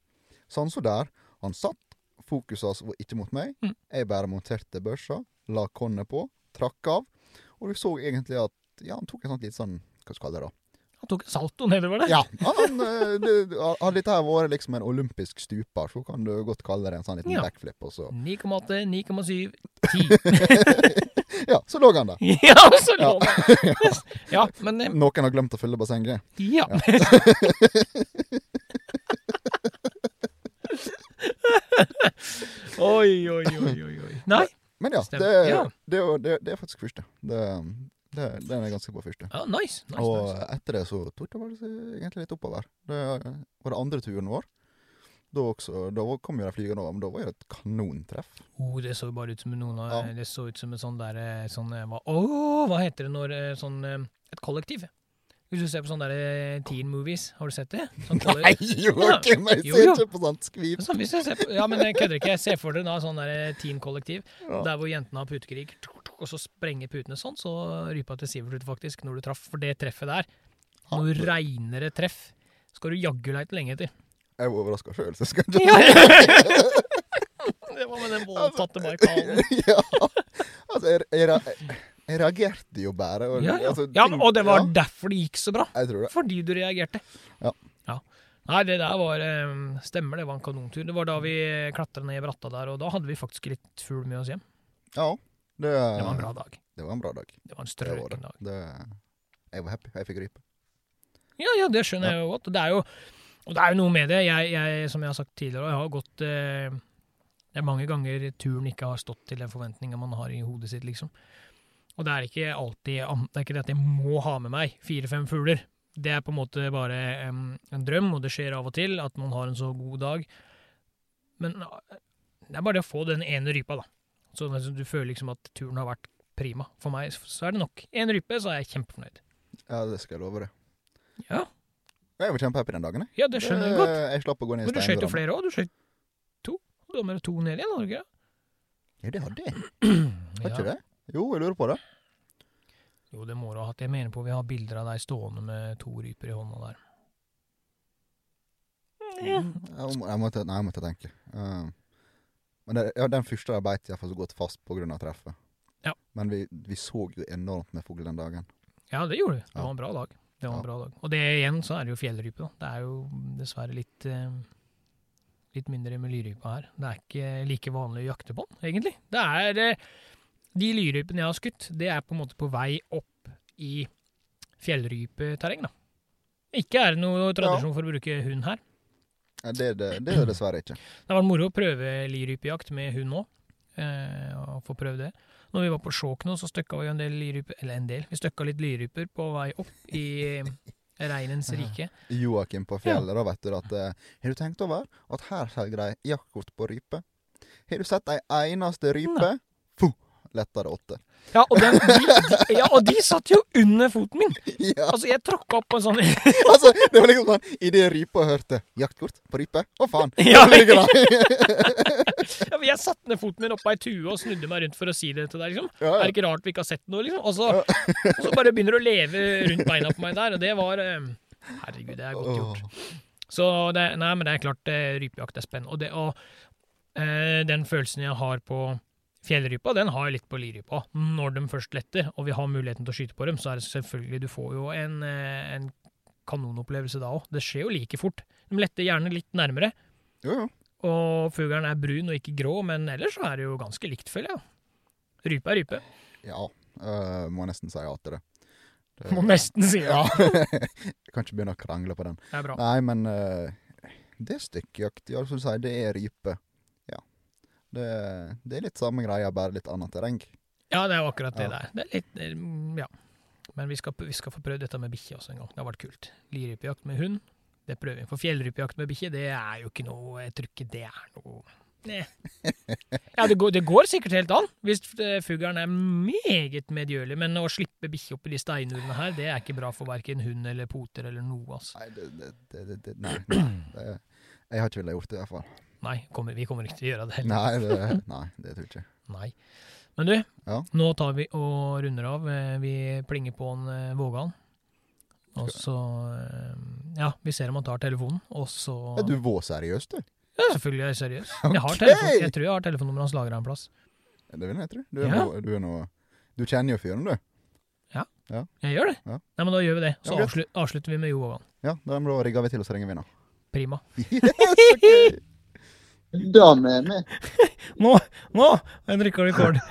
Sånn som der. Han satt, fokuset hans var ikke mot meg. Mm. Jeg bare monterte børsa, la kornet på, trakk av. Og du så egentlig at ja, han tok en sånn litt sånn Hva skal du kalle det, da? Han tok en salto nedover der. Ja, han, eh, det, Hadde dette her vært liksom en olympisk stuper, så kan du godt kalle det en sånn liten Ja. backflip. også. 9,8, 9,7, 10. Ja, så lå han der. ja, så lå han. Ja, men eh, Noen har glemt å fylle bassenget. Ja. oi, oi, oi, oi. Nei. Men ja, det, Det, det, det er faktisk første. Det, det, den er ganske på første. Ja, nice. nice, Og nice. etter det så tok det vel egentlig litt oppover. Det var det andre turen vår. Da, også, da kom jo de flygende over, men da var jo et kanontreff. Oh, det så bare ut som noen av Ja. Det så ut som en sånn derre sånn eh, hva, Åh, hva heter det når eh, sånn eh, Et kollektiv. Hvis du ser på sånne der, eh, teen movies, har du sett det? Sånn Nei, Joakim! Jeg ser jo. ikke på sånt skvip. Sånn, jeg på, ja, men jeg kødder ikke. Jeg ser for dere da sånn der teen-kollektiv, Ja. der hvor jentene har putekrig, og så sprenger putene sånn, så rypa til Sivert ut faktisk, når du traff. For det treffet der, noe reinere treff, skal du jaggu leite lenge etter. Jeg var overraska sjøl, så jeg du ja. det var med den voldtatte markalen. ja. Altså, jeg, jeg, re- jeg reagerte jo bare. Og, Ja, ja. altså, ja, og det var ja, derfor det gikk så bra. Jeg tror det. Fordi du reagerte. Ja. Nei, det der var eh, Stemmer, det var en kanontur. Det var da vi klatra ned i bratta der, og da hadde vi faktisk litt fugl med oss hjem. Ja. Det, Det var en bra dag. Det var en bra dag. Det var en Det var dag. det. Jeg var happy. Jeg fikk rype. Ja, ja, det skjønner jeg jo godt. Det er jo, og det er jo noe med det. Jeg, jeg, som jeg har sagt tidligere, jeg har gått eh, Det er mange ganger turen ikke har stått til den forventninga man har i hodet sitt, liksom. Og det er ikke alltid Det er ikke det at jeg må ha med meg fire-fem fugler. Det er på en måte bare um, en drøm, og det skjer av og til at man har en så god dag. Men eh, det er bare det å få den ene rypa, da. Så altså, du føler liksom at turen har vært prima. For meg så er det nok. Én rype, så er jeg kjempefornøyd. Ja, det skal jeg love deg. Ja, Jeg var kjempehappy den dagen. jeg. ja det skjønner jeg godt. Jeg slapp å gå ned i Men du skjøt jo flere òg. Du skjøt to. Du har med deg to ned igjen, har du ikke? Ja, det hadde jeg. Har ikke det? Jo, jeg lurer på det. Jo, det må du ha hatt. Jeg mener på vi har bilder av deg stående med to ryper i hånda der. Jeg, må- jeg måtte, nei, jeg måtte tenke. Uh, men det, ja, den første der beit iallfall så godt fast pga. treffet. Ja. Men vi, vi så jo enormt med fugl den dagen. Ja, det gjorde vi. Det Ja. var en bra dag. Det var en bra dag. Og det igjen, så er det jo fjellrype, da. Det er jo dessverre litt uh, litt mindre med lyrypa her. Det er ikke like vanlig å jakte på den, egentlig. Det er eh, De lyrypene jeg har skutt, det er på en måte på vei opp i fjellrypeterreng, da. Ikke er det noe tradisjon for å bruke hund her. Ja, Det, det, det er det dessverre ikke. Det var moro å prøve lirypejakt med hund òg. Eh, og få prøve det. Når vi var på Skjåk nå, så støkka vi en del liryper Eller en del. Vi støkka litt liryper på vei opp i eh, reinens rike. Joakim på fjellet, da vet du at eh, Har du tenkt over at her selger de jaktkort på rype? Har du sett ei eneste rype? Det åtte. Ja, og, den, de, de, ja, og de satt jo under foten min! ja, Altså, jeg tråkka opp en sånn altså, det var liksom sånn Idet rypa hørte 'jaktkort på rype', å faen! Ja. Ja, Jeg satte ned foten min oppå ei tue og snudde meg rundt for å si det til deg. liksom. Ja, Er det ikke rart vi ikke har sett noe, liksom? Og så, og så bare begynner du å leve rundt beina på meg der, og det var eh, Herregud, det er godt gjort. Så det, nei, men det er klart eh, rypejakt er spennende. Og, det, og eh, den følelsen jeg har på fjellrypa, den har jo litt på lirypa. Når de først letter, og vi har muligheten til å skyte på dem, så er det selvfølgelig Du får jo en, eh, en kanonopplevelse da òg. Det skjer jo like fort. De letter gjerne litt nærmere, Ja, ja. og fuglen er brun og ikke grå, men ellers så er det jo ganske likt, føler jeg. Rype er rype. Ja. øh, må nesten si ja til det. det Må nesten si. Ja. Jeg kan ikke begynne å krangle på den. Det er bra. Nei, men øh, det er stykkjakt. Ja, som du sier, det er rype. Det, det er litt samme greia, bare litt annet terreng. Ja, det er jo akkurat det Ja. der. Det er litt, eh, ja. Men vi skal, vi skal få prøvd dette med bikkje også en gang. Det har vært kult. Lirypejakt med hund, det prøver vi. For fjellrypejakt med bikkje, det er jo ikke noe Jeg tror ikke det er noe Nei. Ja, det går, det går sikkert helt an, hvis eh, fuglen er meget medgjørlig. Men å slippe bikkje i de steinurene her, det er ikke bra for verken hund eller poter eller noe, altså. Nei, det, det, Nei. nei jeg har ikke villet gjort det, i hvert fall. Nei, kommer, vi kommer ikke til å gjøre det heller. Nei, det, nei, det tror jeg ikke. Nei. Men du, Ja. nå tar vi og runder av. Eh, Vi plinger på en eh, Vågan. Og så eh, Ja, vi ser om han tar telefonen, og så Er du våseriøs, du? Ja, selvfølgelig er jeg seriøs. Jeg, har telefon, jeg tror jeg har telefonnummeret hans lagra en plass. Det vil jeg tro. Du Ja. du er noe Du kjenner jo fyren, du. Ja, Jeg gjør det. Ja. Nei, men da gjør vi det. Så Ja, avslutter vi med Jo Vågan. Ja, da rigger vi til, og så ringer vi nå. Prima. Yes, Da med meg. Nå! Nå! En record record.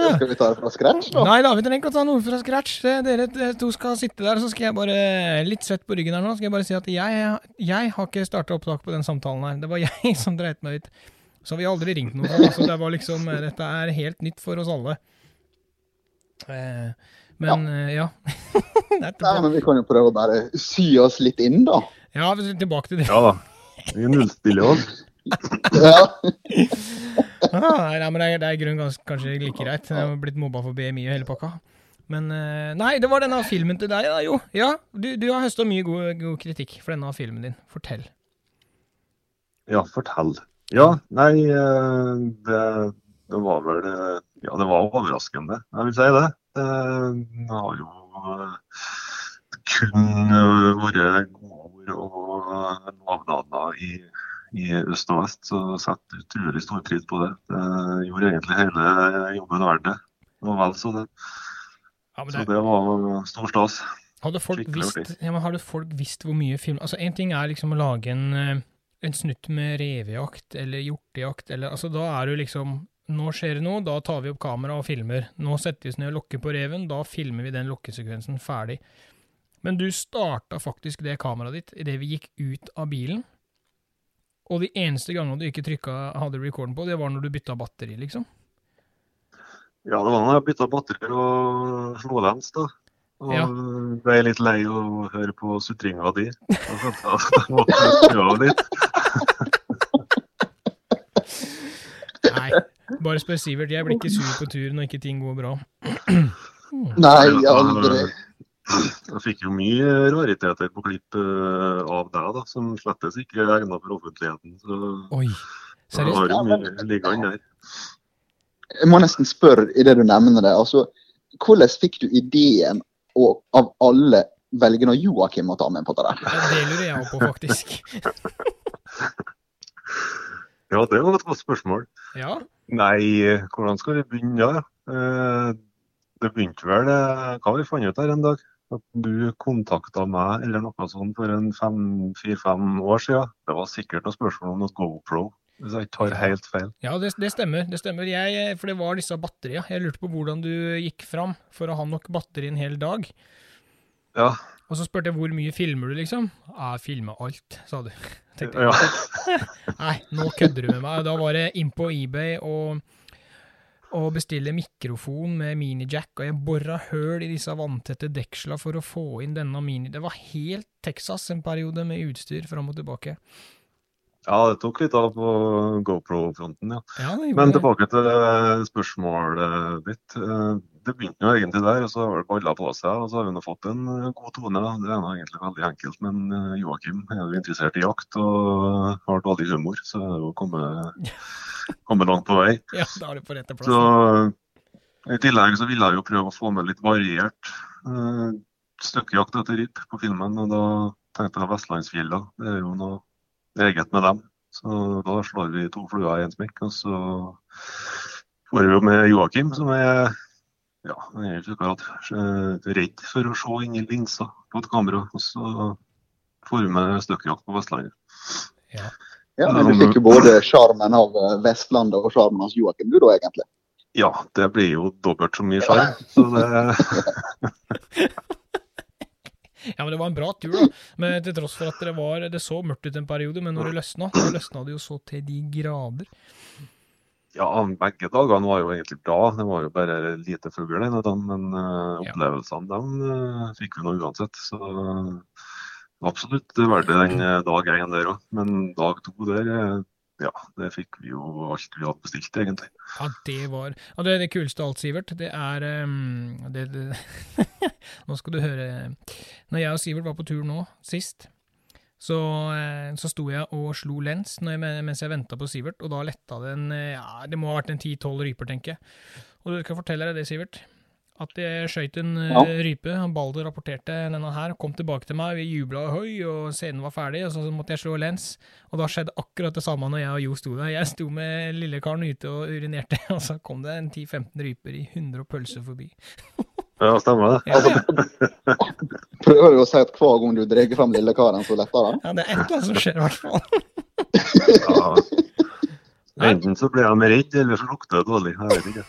Så skal vi ta det fra scratch, da? Nei da, vi trenger ikke å ta noe fra scratch. Eh, Dere eh, to skal sitte der, så skal jeg bare Litt svett på ryggen her nå. Skal jeg bare si at jeg, jeg har ikke starta opptak på den samtalen her. Det var jeg som dreit meg ut. Så vi har aldri ringt noen. Så det var liksom eh, Dette er helt nytt for oss alle. Eh, men ja. ja. er Nei, men Vi kan jo prøve å bare sy oss litt inn, da. Ja, vi tilbake til det. Ja da. Vi nullstiller oss. Ja. Ah, nei, men det er, det er i grunnen kanskje like greit. Jeg har blitt mobba for BMI og hele pakka. Men eh, Nei, det var denne filmen til deg, da, jo. Ja, du, du har høsta mye god, god kritikk for denne filmen din. Fortell. Ja, fortell. Ja, nei, eh, det, det var vel eh, Ja, det var overraskende, jeg vil si det. Det har jo eh, kun eh, vært lovnader i, i øst og vest, så setter utrolig stor pris på det. Det gjorde egentlig hele jobben verdt det. Og vel så det. Ja, det... Så det, var stor stas. hadde folk visst, ja, men hadde folk visst hvor mye film Altså, én ting er liksom å lage en, eh, en snutt med revejakt eller hjortejakt, eller altså Da er du liksom Nå skjer det noe, da tar vi opp kamera og filmer. Nå setter vi oss ned og lokker på reven, da filmer vi den lokkesekvensen ferdig. Men du starta faktisk det kameraet ditt idet vi gikk ut av bilen. Og de eneste gangene du ikke trykka hadde recorden på, det var når du bytta batteri, liksom. Ja, det var når jeg bytta batteri og slo lens, da. Og Ja. ble litt lei å høre på sutringa di. Jeg måtte skru av litt. Nei, bare spør Sivert. Jeg blir ikke sur på tur når ikke ting går bra. Nei, aldri. Jeg fikk jo mye rariteter på klipp eh, av deg, da, som slettes ikke er egna for offentligheten. Så Oi. Seriøst? har jo mye liggende der. Jeg må nesten spørre i det du nevner det. altså, Hvordan fikk du ideen å av alle velge når Joakim å ta med på det der? Det lurer jeg også på, faktisk. Ja, det var et godt spørsmål. Ja. Nei, hvordan skal vi begynne da? Eh, Det begynte vel eh, Hva har vi funnet ut her en dag? At du kontakta meg eller noe sånt for en fire-fem år siden. Det var sikkert noe spørsmål om noe GoPro, hvis jeg ikke tar helt feil. Ja, det, det stemmer. det stemmer. Jeg, for det var disse batteriene. Jeg lurte på hvordan du gikk fram for å ha nok batteri en hel dag. Ja, Og så spurte jeg hvor mye filmer du, liksom. Jeg filmer alt, sa du. Tenkte jeg, ja. Nei, nå kødder du med meg. Da var det inn på eBay og, og bestille mikrofon med minijack, og jeg bora høl i disse vanntette deksla for å få inn denne mini... Det var helt Texas en periode med utstyr fram og tilbake. ja, det tok litt av på GoPro-fronten, ja. Ja, Men tilbake til spørsmålet ditt. Eh, Det begynte jo egentlig der, og så har det balla på seg. Og så har vi nå fått en god tone. da. Det er nå egentlig veldig enkelt. Men eh, Joakim er jo interessert i jakt og har dårlig humor, så er det jo kommet, kommet langt på vei. Ja, da er du på rette plass. Så I tillegg så ville jeg jo prøve å få med litt variert uh, støkkjakt etter ryp på filmen. Og da tenkte jeg Vestlandsfjella. Det er jo noe eget med dem. Så da slår vi to fluer i en smekk. Og så får vi jo med Joakim, som er ja, han er ikke akkurat eh, redd for å se inn i linsa på et kamera. Og så får vi med støkkjakt på Vestlandet. Ja. Ja, men Du fikk jo både sjarmen av eh, Vestlandet og sjarmen av Joakim, du da, egentlig. Ja, det blir jo dobbelt så mye sjarm. Så det Ja, men det var en bra tur, da. Men til tross for at det var Det så mørkt ut en periode, men når det løsna, så løsna det jo så til de grader. Ja, begge dagene var jo egentlig bra. Det var jo bare lite fugl dagen, men eh, Ja. opplevelsene dem eh, fikk vi nå uansett. Så absolutt det er det den eh, dag én der òg. Men dag to der, eh, ja, det fikk vi jo alt vi hadde bestilt, egentlig. Ja, det var ja, det, det kuleste av alt, Sivert, det er ehm, det, det, Nå skal du høre Når jeg og Sivert var på tur nå, sist, så, eh, så sto jeg og slo lens jeg, mens jeg venta på Sivert, og da letta det en eh, Ja, det må ha vært en ti-tolv ryper, tenker jeg. Og du kan fortelle deg det, Sivert, At jeg skøyt en eh, Ja. rype. Balder rapporterte denne her, kom tilbake til meg, vi jubla høy, og scenen var ferdig, og så måtte jeg slå lens. Og da skjedde akkurat det samme når jeg og Jo sto der. Jeg sto med lillekaren ute og urinerte, og så kom det en 10-15 ryper i 100 og pølser forbi. Ja, stemmer det. Ja, ja. Prøver du å si at hver gang du drar fram lillekaren, så letter han? ja, det er et eller annet som skjer, i hvert fall. Ja. Enten så blir han redd, eller så lukter det dårlig. Jeg vet ikke.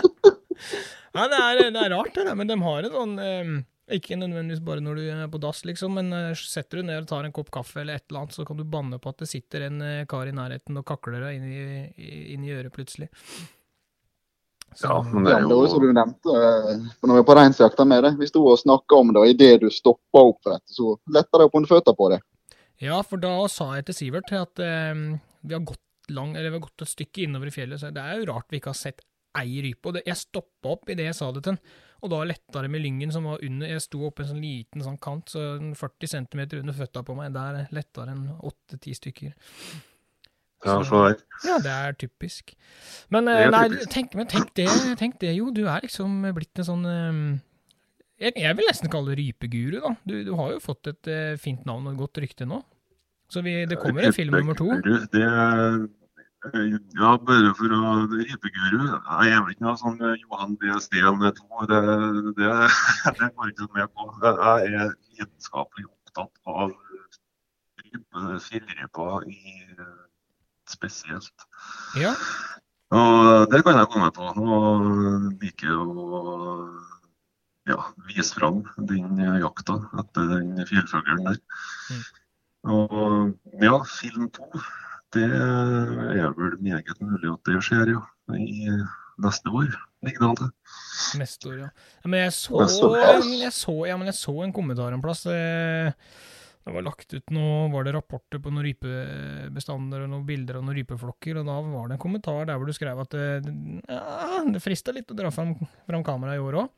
Ja, det er, det er rart, det der, men de har en sånn eh, Ikke nødvendigvis bare når du er på dass, liksom, men eh, setter du ned og tar en kopp kaffe eller et eller annet, så kan du banne på at det sitter en eh, kar i nærheten og kakler deg inn i, i- inn i øret plutselig. Så, Ja, men det er det jo som du nevnte eh, når vi er på reinsjakta med det. Vi sto og snakka om det, og idet du stoppa opp for dette, så letta det opp under føttene på deg. Ja, for da sa jeg til Sivert at eh, vi har gått lang, eller vi har gått et stykke innover i fjellet, så det er jo rart vi ikke har sett ei rype. Og det, jeg stoppa opp idet jeg sa det til han, og da letta det med lyngen som var under. Jeg sto oppe en sånn liten sånn kant, så 40 cm under føtta på meg. Der letta det en åtte-ti stykker. Ja. Ja, det er typisk. Men, Det eh, er nei, typisk. tenk, men tenk det, tenk det jo. Du er liksom blitt en sånn eh, jeg, jeg vil nesten kalle det rypeguru, da. Du, du har jo fått et eh, fint navn og et godt rykte nå. Så vi, det kommer en film nummer to. Det, eh, ja, bare for å Rypeguru Jeg er vel ikke noe sånn eh, Johan B. Steen 2. Det, det, det går ikke med på. Jeg er lidenskapelig opptatt av i eh, spesielt. Ja, Og det kan jeg komme på. Og liker å ja, vise fram den jakta etter den fjellfuglen der. Mm. Og ja, film to, det er vel meget mulig at det skjer, ja. I neste år, ligger det an til. neste år, ja. men jeg så, jeg så, ja, men jeg så en kommentar en plass. eh, Det var lagt ut noe, var det rapporter på noen rypebestander og noen bilder av noen rypeflokker, og da var det en kommentar der hvor du skrev at det, ja, det frista litt å dra fram, fram kameraet i år òg.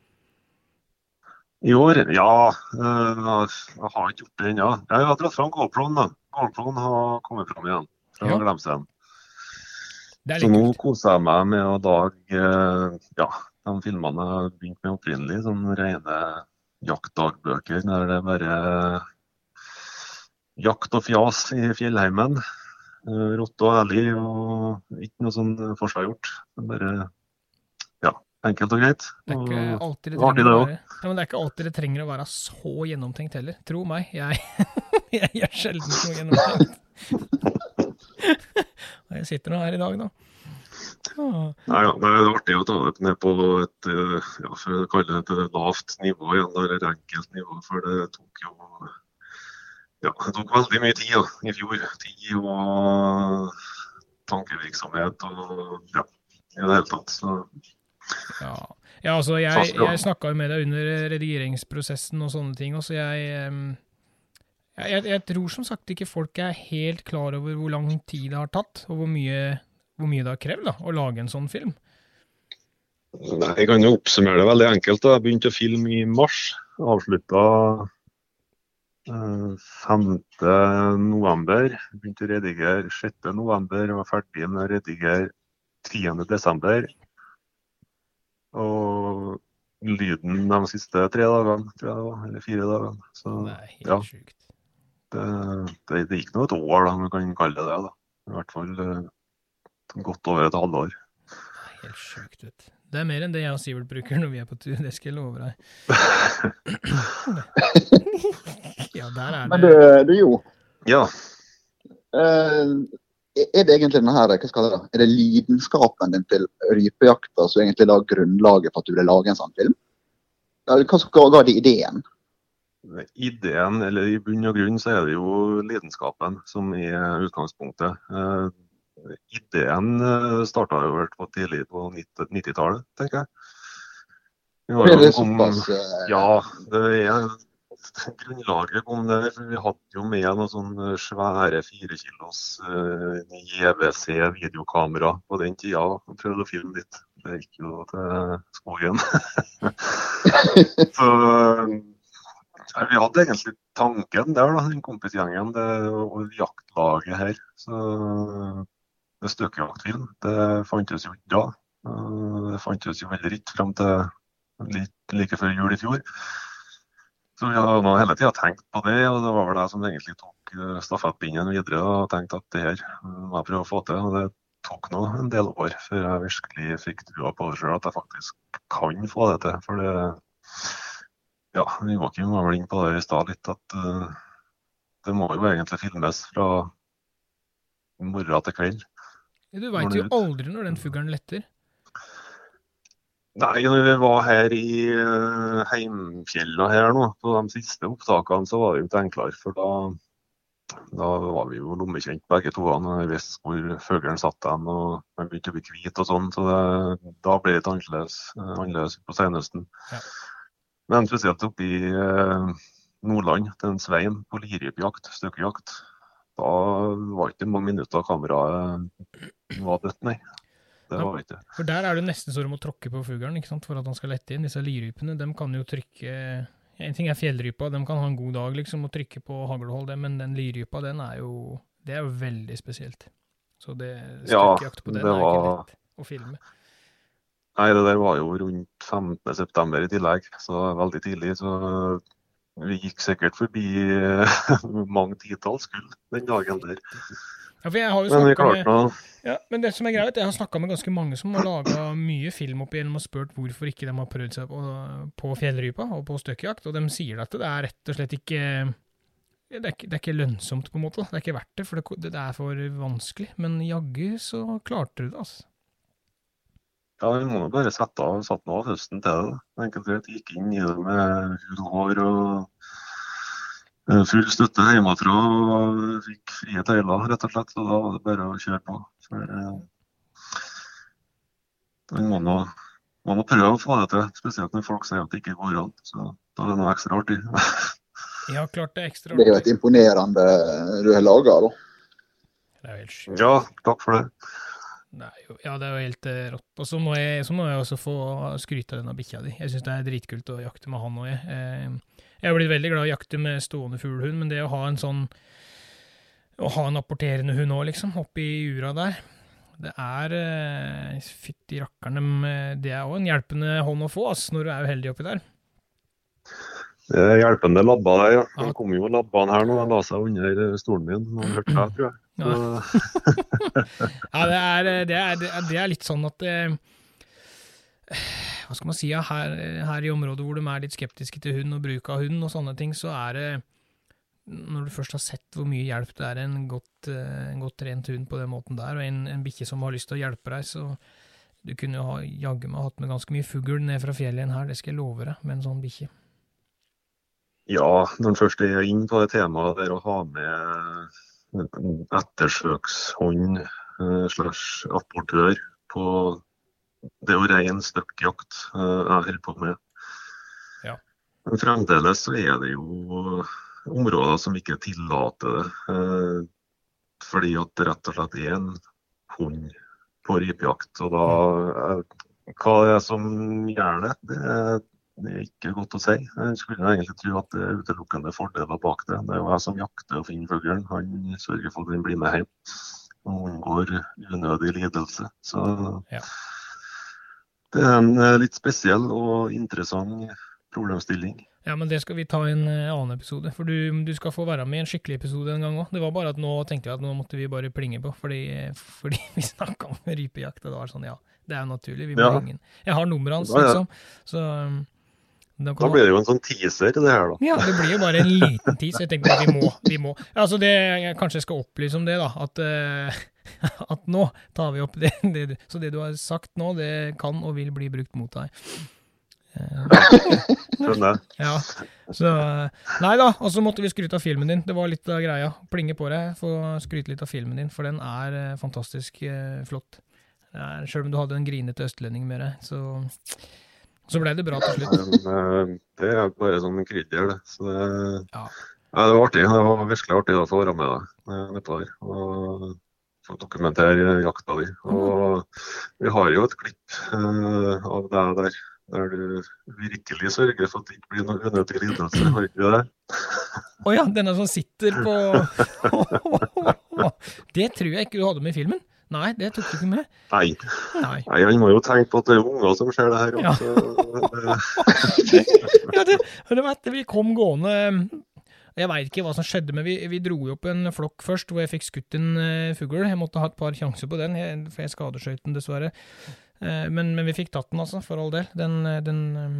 I år? Ja, eh, jeg har ikke gjort det ennå. Jeg har dratt fram GoProen, da. GoProen har kommet fram igjen fra Ja. er Så nå koser jeg meg med å lage eh, ja, de filmene jeg begynte med opprinnelig, sånn rene jaktdagbøker der det er bare jakt og fjas i fjellheimen. Eh, Rotte og ærlig og ikke noe sånn forseggjort. Bare ja, enkelt og greit. Det er det det være ja, det er ikke alltid det trenger å være så gjennomtenkt heller. Tro meg, jeg, jeg gjør sjelden noe gjennomtenkt. Og jeg sitter nå her i dag, da. Ah, Nei, ja, det er artig å ta det ned på et eh, ja, for å kalle det et lavt nivå igjen, eller et enkelt nivå. For det tok jo ja, det tok veldig mye tid ja, i fjor. Tid og tankevirksomhet og ja, i det hele tatt. Så Ja, ja altså, jeg, jeg snakka jo med deg under redigeringsprosessen og sånne ting, Også. jeg, jeg, jeg tror som sagt ikke folk er helt klar over hvor lang tid det har tatt, og hvor mye, hvor mye det har krevd da, å lage en sånn film. Nei, Jeg kan jo oppsummere det veldig enkelt. da. Jeg begynte å filme i mars. Avslutta eh, 5. november. Begynte å redigere 6. november. Var ferdig med å redigere 10. desember. Og lyden de siste tre dagene, tror jeg det var. Eller fire dagene. Så Det er helt ja. sjukt. Det, det, det gikk nå et år, da, om vi kan kalle det det. da. I hvert fall eh, godt over et halvår. Helt sjukt, ut. Det er mer enn det jeg og Sivert bruker når vi er på tur, det skal jeg love deg. ja, der er Men det. du, du Jo, Ja. Uh, er det egentlig denne her, hva skal det da? Er det lidenskapen din til rypejakta som egentlig la grunnlaget for at du vil lage en sånn film? Hva som ga ga det ideen? Ideen, eller i bunn og grunn, så er det jo lidenskapen som er utgangspunktet. Eh, ideen eh, starta jo vel på tidlig på 90 90-tallet, tenker jeg. Det jo om- eh, Ja, det er grunnlaget kom der. For vi hadde jo med noen sånne svære firekilos kilos eh, JVC videokamera på den tida prøvde å filme litt. Det gikk jo til skogen. Så ja, vi hadde egentlig tanken der, da, den kompisgjengen det, og jaktlaget her. Så det støkkejaktfilm, det fantes jo ikke da. Eh, Det fantes jo heller ikke fram til litt like før jul i fjor. Så vi har nå hele tida tenkt på det, og det var vel jeg som egentlig tok eh, stafettpinnen videre og tenkte at det her eh, må jeg prøve å få til. Og det tok nå en del år før jeg virkelig fikk trua på det sjøl, at jeg faktisk kan få det til. For det Ja, Joakim var vel inne på det i stad litt, at uh, det må jo egentlig filmes fra morgen til kveld. Du veit jo aldri når den fuglen letter. Nei, når vi var her i uh, heimfjella her nå, på de siste opptakene, så var det jo ikke enklere. For da, da var vi jo lommekjent begge to. og Vi visste hvor fuglen satt den, og den begynte å bli hvit og sånn. Så det, da ble det litt annerledes, eh, annerledes på senhøsten. Ja. Men spesielt oppe i eh, Nordland, til en Svein på lirypejakt, støkkejakt. Da var det ikke mange minutter kameraet var dødt, nei. Det var ikke. For der er det nesten så du må tråkke på fuglen for at han skal lette inn. Disse lirypene de kan jo trykke En ting er fjellrypa, de kan ha en god dag liksom og trykke på haglhold, men den lirypa, den er jo Det er jo veldig spesielt. Så det Ja, støkkejakt på den det er ikke var- lett å filme. Nei, det der var jo rundt 15. september i tillegg, så veldig tidlig. Så vi gikk sikkert forbi eh, mange titalls gull den dagen der. Ja, Men med Ja, men det som er greit, jeg har snakka med ganske mange som har laga mye film opp igjennom og spurt hvorfor ikke de har prøvd seg på, på fjellrypa og på støkkjakt, og de sier at det er rett og slett ikke det er, ikke, det er ikke lønnsomt, på en måte. Det er ikke verdt det, for det, det er for vanskelig. Men jaggu så klarte du det, altså. Ja, vi må bare sette av satt nå av høsten til det. Enkelt og gikk inn i det med hud og hår og eh, full støtte hjemmefra og fikk frie tøyler, rett og slett. Så da var det bare å kjøre på. For eh, man må nå man må prøve å få det til, spesielt når folk sier at det ikke går an. Så da er det noe ekstra artig. ja, klart det er ekstra. artig. Det er jo et imponerende du har laga, da. Det er helt sjukt. Ja, takk for det. Det jo, ja, det er jo helt eh, rått. Og så må, jeg, så må jeg også få skryte av denne bikkja di. Jeg syns det er dritkult å jakte med han òg, jeg. Eh, Jeg har blitt veldig glad i å jakte med stående fuglehund, men det å ha en sånn Å ha en apporterende hund òg, liksom, oppi ura der, det er eh, Fytti rakkerne, det er òg en hjelpende hånd å få, ass, når du er uheldig oppi der. Det er hjelpende labber der, ja. Han kom jo labbene her nå. Han la seg under stolen min. Han hørte det, tror jeg. Ja, det er, det er, det er, litt sånn at eh, Hva skal man si? Her, her i området hvor de er litt skeptiske til hund og bruk av hund og sånne ting, så er det Når du først har sett hvor mye hjelp det er en godt, eh, en godt trent hund på den måten der, og en, en bikkje som har lyst til å hjelpe deg, så du kunne jo ha, jaggu meg hatt med ganske mye fugl ned fra fjellet igjen her, det skal jeg love deg, med en sånn bikkje. ja, når en først er inne på det temaet der å ha med en ettersøkshånd eh, slash apportør på det å rein støkkjakt eh, jeg holder på med. Ja. Men fremdeles så er det jo områder som ikke tillater det. eh, Fordi at det rett og slett er en hund på rypejakt. Og da Hva er det er som gjør det, det er, det er ikke godt å si. Jeg skulle egentlig tro at det er utelukkende fordeler bak det. Det er jo jeg som jakter og finner fuglen. Han sørger for at den blir med hjem og unngår unødig lidelse. Så Ja. det er en eh, litt spesiell og interessant problemstilling. Ja, men det skal vi ta i en eh, annen episode, for du, du skal få være med i en skikkelig episode en gang òg. Det var bare at nå tenkte jeg at nå måtte vi bare plinge på, fordi, fordi vi snakka om rypejakt, og det var sånn, ja, det er jo naturlig, vi må Ja. ringe. Jeg har nummeret hans, liksom, så um, da Da blir det jo en sånn teaser, det her, da. Ja, det blir jo bare en liten teaser. jeg tenkte at vi må, vi må. Altså det, jeg kanskje skal opplyse om det, da, at, uh, at nå tar vi opp det, det, så det du har sagt nå, det kan og vil bli brukt mot deg. Skjønner. Skjønner. ja, så Nei da, og så måtte vi skryte av filmen din. Det var litt av greia. Plinge på deg, få skryte litt av filmen din, for den er eh, fantastisk eh, flott. Selv om du hadde en grinete østlending med deg, så, så ble det bra til slutt. Men eh, det er bare sånn krydder, det. Så det, Ja. ja, det var artig. Det var virkelig artig å få være med deg eh, nedpå der. Og få dokumentere jakta di. Og vi har jo et klipp uh, av deg der. Der du virkelig sørger for at det ikke blir noe unødig lidelse. Har ikke det? Å ja, denne som sitter på Det tror jeg ikke du hadde med i filmen. Nei, det tok du ikke med. Nei. Nei. Nei, han må jo tenke på at det er unger som ser det her. Ja. Det- Ja, det, det var etter vi kom gående Jeg veit ikke hva som skjedde, men vi, vi dro jo opp en flokk først hvor jeg fikk skutt en uh, fugl. Jeg måtte ha et par sjanser på den, jeg, for jeg skadeskjøt den dessverre. Eh, men, men vi fikk tatt den, altså, for all del. Den, eh, den, eh,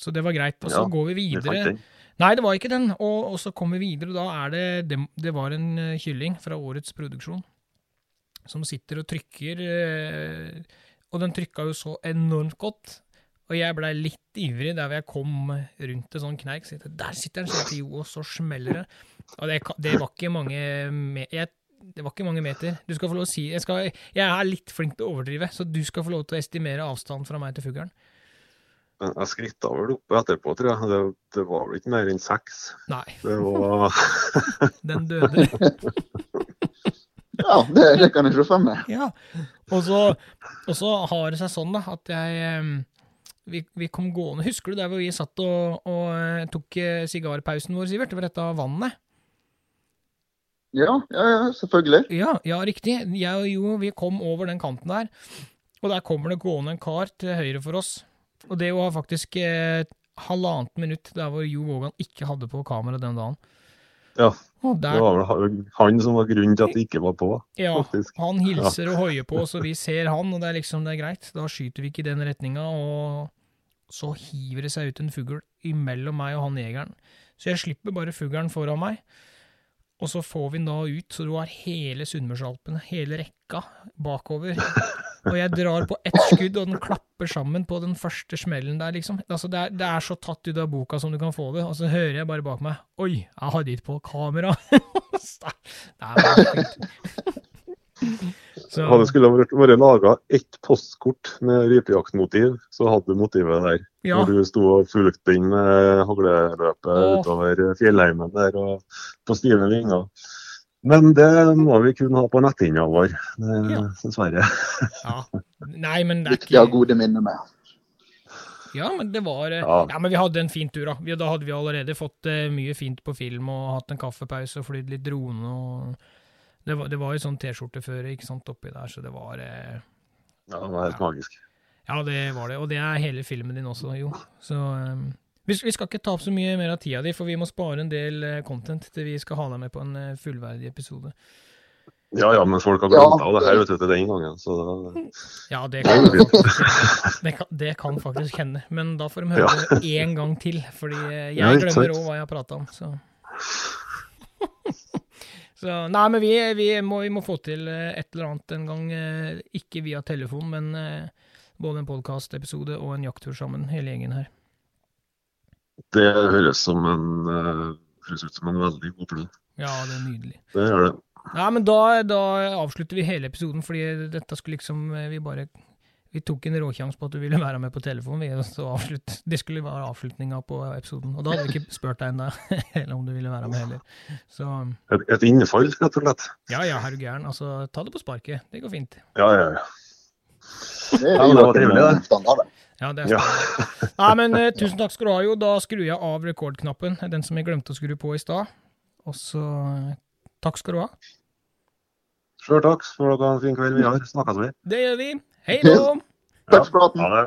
så det var greit. Og så Ja, går vi vi videre. Nei, det var ikke den. Og, og så kom vi videre, og da er det Det, det var en eh, kylling fra årets produksjon som sitter og trykker, eh, og den trykka jo så enormt godt. Og jeg blei litt ivrig der jeg kom rundt en sånn kneik. Så der sitter den, så jo, og så smeller det. Og det, det var ikke mange jeg, Det var ikke mange meter. Du skal få lov å si jeg, skal, jeg er litt flink til å overdrive, så du skal få lov til å estimere avstanden fra meg til fuglen. Men Jeg skritta vel opp etterpå, tror jeg. Det, det var vel ikke mer enn seks. Nei, Det var den døde. Ja, det, det kan jeg se for meg. Ja, og så, og så har det seg sånn da, at jeg vi, vi kom gående, husker du der hvor vi satt og, og tok eh, sigarpausen vår, Sivert? Var dette vannet? Ja, ja, ja, selvfølgelig. Ja, ja, riktig. Jeg og Jo, vi kom over den kanten der, og der kommer det gående en kar til høyre for oss. Og det var faktisk eh, halvannet minutt der hvor Jo Vågan ikke hadde på kamera den dagen. Ja, Det var vel han som var grunnen til at det ikke var på, ja, faktisk. han hilser og hoier på så vi ser han, og det er liksom, det er greit. Da skyter vi ikke i den retninga, og så hiver det seg ut en fugl imellom meg og han jegeren. Så jeg slipper bare fuglen foran meg, og så får vi den da ut, så du har hele Sunnmørsalpene, hele rekka, bakover. Og jeg drar på ett skudd, og den klapper sammen på den første smellen der, liksom. Altså, det er, det er så tatt ut av boka som du kan få det, og så hører jeg bare bak meg Oi, jeg hadde ikke på kamera! det er bare. Så, Hadde skulle vært, vært laga ett postkort med rypejaktmotiv, så hadde du motivet der. ja, Når du sto og fulgte inn med hagleløpet utover fjellheimen der og på stive vinger. Men det må vi kun ha på netthinna vår, det- Ja. dessverre. ja. Nei, men det er Viktig å ha gode minner med. Ja, men det var eh, Ja. Ja, men vi hadde en fin tur, da. Vi, da hadde vi allerede fått eh, mye fint på film og hatt en kaffepause og flydd litt drone og Det var, det var jo sånn T-skjorteføre ikke sant, oppi der, så det var eh, Ja, det var helt magisk. Ja, det var det. Og det er hele filmen din også, jo. Så eh, vi, vi skal ikke ta opp så mye mer av tida di, for vi må spare en del eh, content til vi skal ha deg med på en eh, fullverdig episode. Ja ja, men folk har Ja. glemt av det her vet du, til den gangen, så da Ja, det kan, det kan, det kan faktisk hende, men da får de høre det én gang til, fordi eh, jeg glemmer òg hva jeg har prata om, så Så Nei, men vi, vi, må, vi må få til et eller annet en gang, ikke via telefon, men både en podkastepisode og en jakttur sammen, hele gjengen her. Det høres som en eh, høres ut som en veldig god plan. Ja, det er nydelig. Det gjør det. Ja, men da, da avslutter vi hele episoden, fordi dette skulle liksom eh, Vi bare Vi tok en råkjangs på at du ville være med på telefon, vi, og så avslutt, det skulle være avslutninga på episoden. Og da hadde vi ikke spurt deg ennå, eller om du ville være med heller. Så Et, et innfall, rett og slett. ja ja, er du gæren. Altså, ta det på sparket. Det går fint. Ja, ja, ja. Det er jo trivelig, det. Ja, det er Ja. Nei, men uh, tusen takk skal du ha, jo. Da skrur jeg av rekordknappen, den som jeg glemte å skru på i stad. Og så uh, takk skal du ha. Sjøl takk. Får dere ha en fin kveld videre. Snakkes vi. Det gjør vi. Hei då! Takk for praten. Ha.